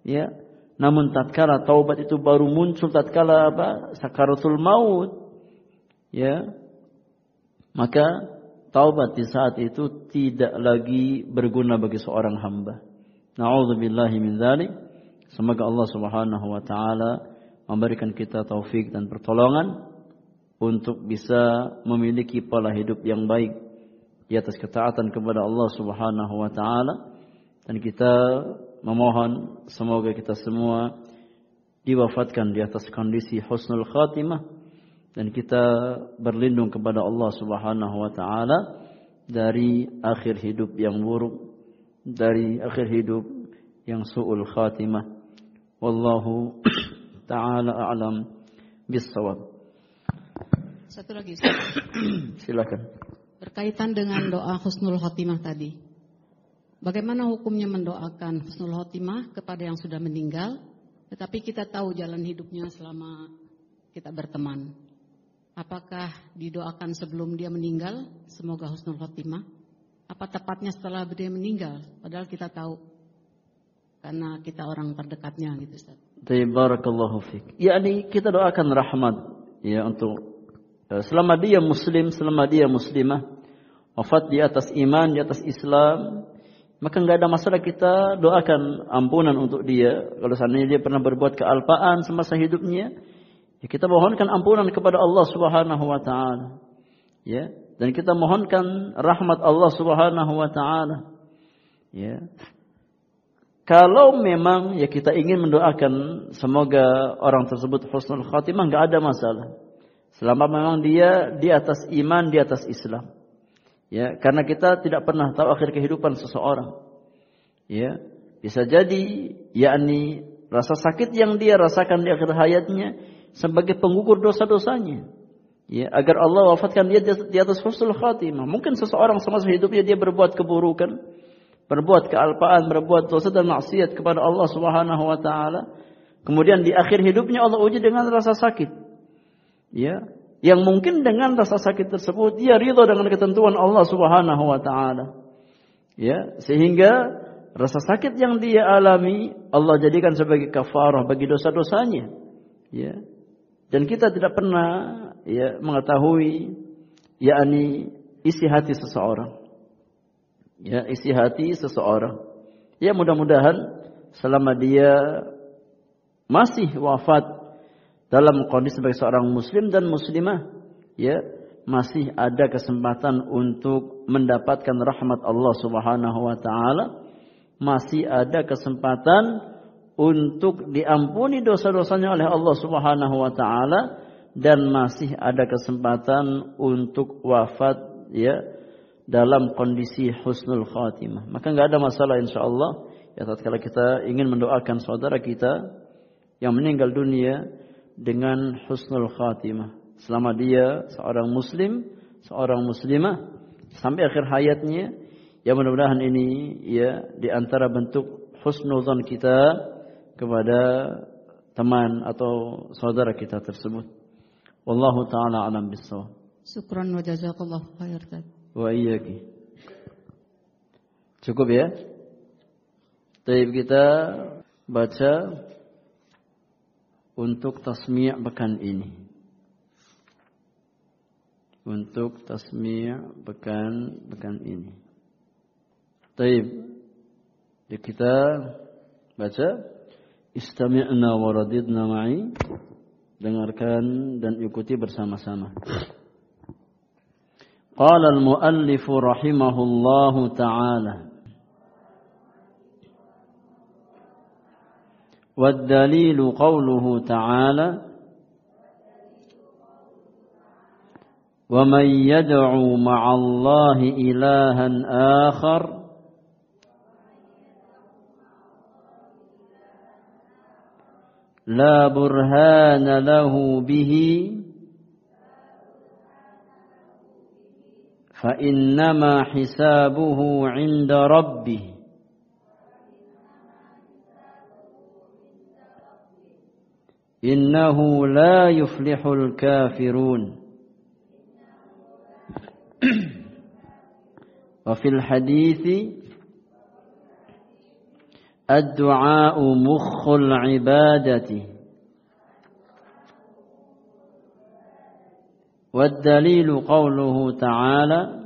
ya. Namun tatkala taubat itu baru muncul tatkala apa? Sakaratul maut. Ya. Maka taubat di saat itu tidak lagi berguna bagi seorang hamba. Nauzubillahi min dzalik. Semoga Allah Subhanahu wa taala memberikan kita taufik dan pertolongan untuk bisa memiliki pola hidup yang baik di atas ketaatan kepada Allah Subhanahu wa taala dan kita memohon semoga kita semua diwafatkan di atas kondisi husnul khatimah dan kita berlindung kepada Allah Subhanahu wa taala dari akhir hidup yang buruk dari akhir hidup yang suul khatimah wallahu (clears throat) taala a'lam bis-shawab satu lagi. (clears throat) Silakan. Berkaitan dengan doa husnul khotimah tadi. Bagaimana hukumnya mendoakan husnul khotimah kepada yang sudah meninggal, tetapi kita tahu jalan hidupnya selama kita berteman. Apakah didoakan sebelum dia meninggal, semoga husnul khotimah? Apa tepatnya setelah dia meninggal, padahal kita tahu karena kita orang terdekatnya gitu Ustaz. Barakallahu fiik. Yani kita doakan rahmat ya untuk Eh, selama dia muslim, selama dia muslimah, wafat di atas iman, di atas Islam, maka nggak ada masalah kita doakan ampunan untuk dia. Kalau seandainya dia pernah berbuat kealpaan semasa hidupnya, ya kita mohonkan ampunan kepada Allah Subhanahu wa taala. Ya, dan kita mohonkan rahmat Allah Subhanahu wa taala. Ya. Kalau memang ya kita ingin mendoakan semoga orang tersebut husnul khatimah nggak ada masalah. Selama memang dia di atas iman, di atas Islam. Ya, karena kita tidak pernah tahu akhir kehidupan seseorang. Ya, bisa jadi yakni rasa sakit yang dia rasakan di akhir hayatnya sebagai penggugur dosa-dosanya. Ya, agar Allah wafatkan dia di atas husnul khatimah. Mungkin seseorang semasa hidupnya dia berbuat keburukan, berbuat kealpaan, berbuat dosa dan maksiat kepada Allah Subhanahu wa taala. Kemudian di akhir hidupnya Allah uji dengan rasa sakit ya yang mungkin dengan rasa sakit tersebut dia ridho dengan ketentuan Allah Subhanahu wa taala. Ya, sehingga rasa sakit yang dia alami Allah jadikan sebagai kafarah bagi dosa-dosanya. Ya. Dan kita tidak pernah ya mengetahui yakni isi hati seseorang. Ya, isi hati seseorang. Ya, mudah-mudahan selama dia masih wafat dalam kondisi sebagai seorang muslim dan muslimah ya masih ada kesempatan untuk mendapatkan rahmat Allah Subhanahu wa taala masih ada kesempatan untuk diampuni dosa-dosanya oleh Allah Subhanahu wa taala dan masih ada kesempatan untuk wafat ya dalam kondisi husnul khatimah maka nggak ada masalah insyaallah ya tatkala kita ingin mendoakan saudara kita yang meninggal dunia dengan husnul khatimah. Selama dia seorang muslim, seorang muslimah sampai akhir hayatnya, ya mudah-mudahan ini ya di antara bentuk husnuzan kita kepada teman atau saudara kita tersebut. Wallahu taala alam bisawab. Syukran wa jazakallahu khair. Wa iyyaki. Cukup ya? Baik kita baca untuk tasmi' pekan ini. Untuk tasmi' pekan pekan ini. Taib. Jadi kita baca Istami'na wa radidna ma'i. Dengarkan dan ikuti bersama-sama. Qala al-muallif rahimahullahu ta'ala والدليل قوله تعالى ومن يدعو مع الله إلها آخر لا برهان له به. فإنما حسابه عند ربه. إنه لا يفلح الكافرون. (clears throat) وفي الحديث الدعاء مخ العبادة. والدليل قوله تعالى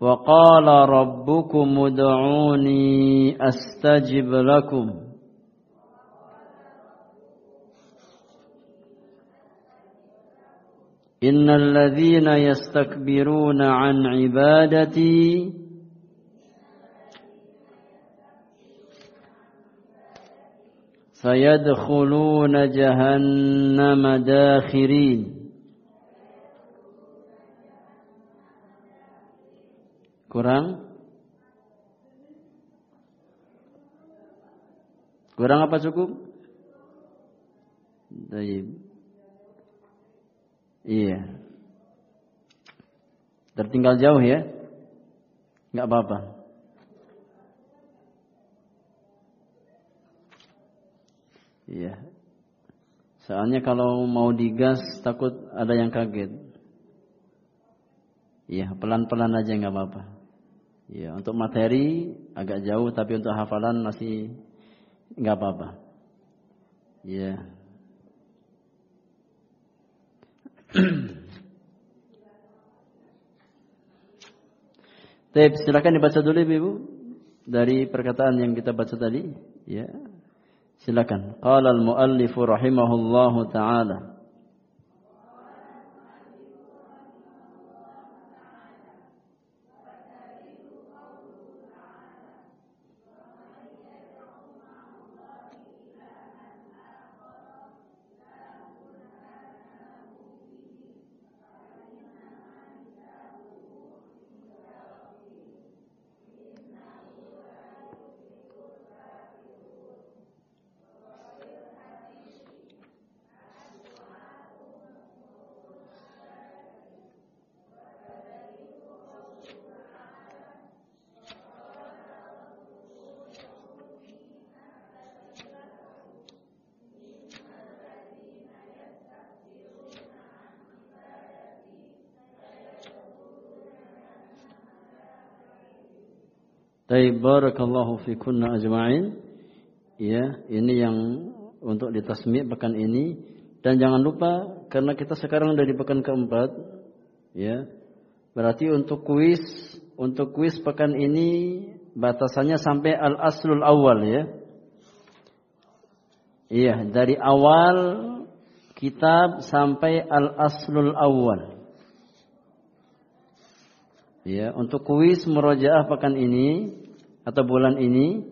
وقال ربكم ادعوني أستجب لكم. إن الذين يستكبرون عن عبادتي سيدخلون جهنم داخرين Kurang? Kurang apa cukup? Baik. Iya. Tertinggal jauh ya? Enggak apa-apa. Iya. Soalnya kalau mau digas takut ada yang kaget. Iya, pelan-pelan aja nggak apa-apa. Ya, untuk materi agak jauh tapi untuk hafalan masih nggak apa-apa. Ya. Baik, silakan dibaca dulu Ibu dari perkataan yang kita baca tadi, ya. Silakan. Qala al-muallif rahimahullahu taala Taib barakallahu fikunna ajma'in. Ya, ini yang untuk ditasmi pekan ini dan jangan lupa karena kita sekarang dari pekan keempat ya. Berarti untuk kuis untuk kuis pekan ini batasannya sampai al-aslul awal ya. Iya, dari awal kitab sampai al-aslul awal. Ya, untuk kuis murojaah pekan ini atau bulan ini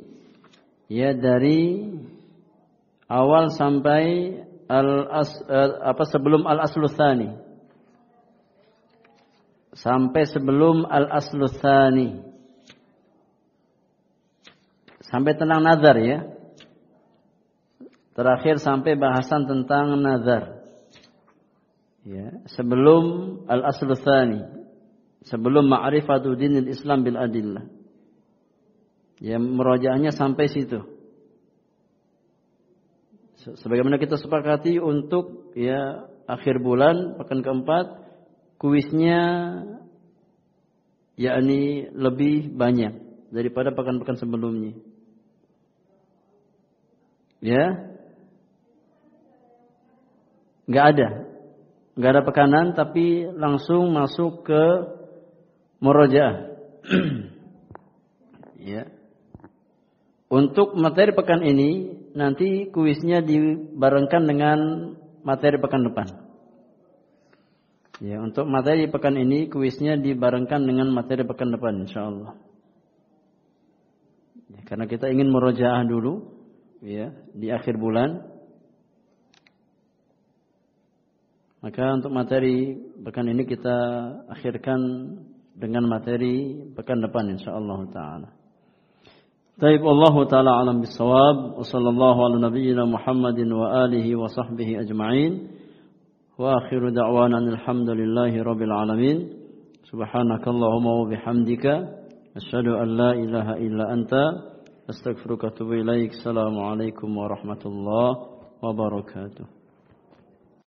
ya dari awal sampai al as, uh, apa sebelum al aslusani sampai sebelum al aslusani sampai tentang nazar ya. Terakhir sampai bahasan tentang nazar. Ya sebelum al aslusani sebelum ma'rifatu dinil Islam bil adillah. Ya merajaahnya sampai situ. Sebagaimana kita sepakati untuk ya akhir bulan pekan keempat kuisnya yakni lebih banyak daripada pekan-pekan sebelumnya. Ya. Enggak ada. Enggak ada pekanan tapi langsung masuk ke murojaah. (clears throat) ya. Untuk materi pekan ini nanti kuisnya dibarengkan dengan materi pekan depan. Ya, untuk materi pekan ini kuisnya dibarengkan dengan materi pekan depan insyaallah. Ya, karena kita ingin murojaah dulu ya di akhir bulan. Maka untuk materi pekan ini kita akhirkan dengan materi pekan depan insyaallah taala. Taib Allah taala alam bisawab wa sallallahu ala nabiyyina Muhammadin wa alihi wa sahbihi ajma'in. Wa akhiru da'wana alhamdulillahi rabbil alamin. Subhanakallahumma wa bihamdika asyhadu an la ilaha illa anta astaghfiruka wa atubu ilaik. Warahmatullahi wabarakatuh.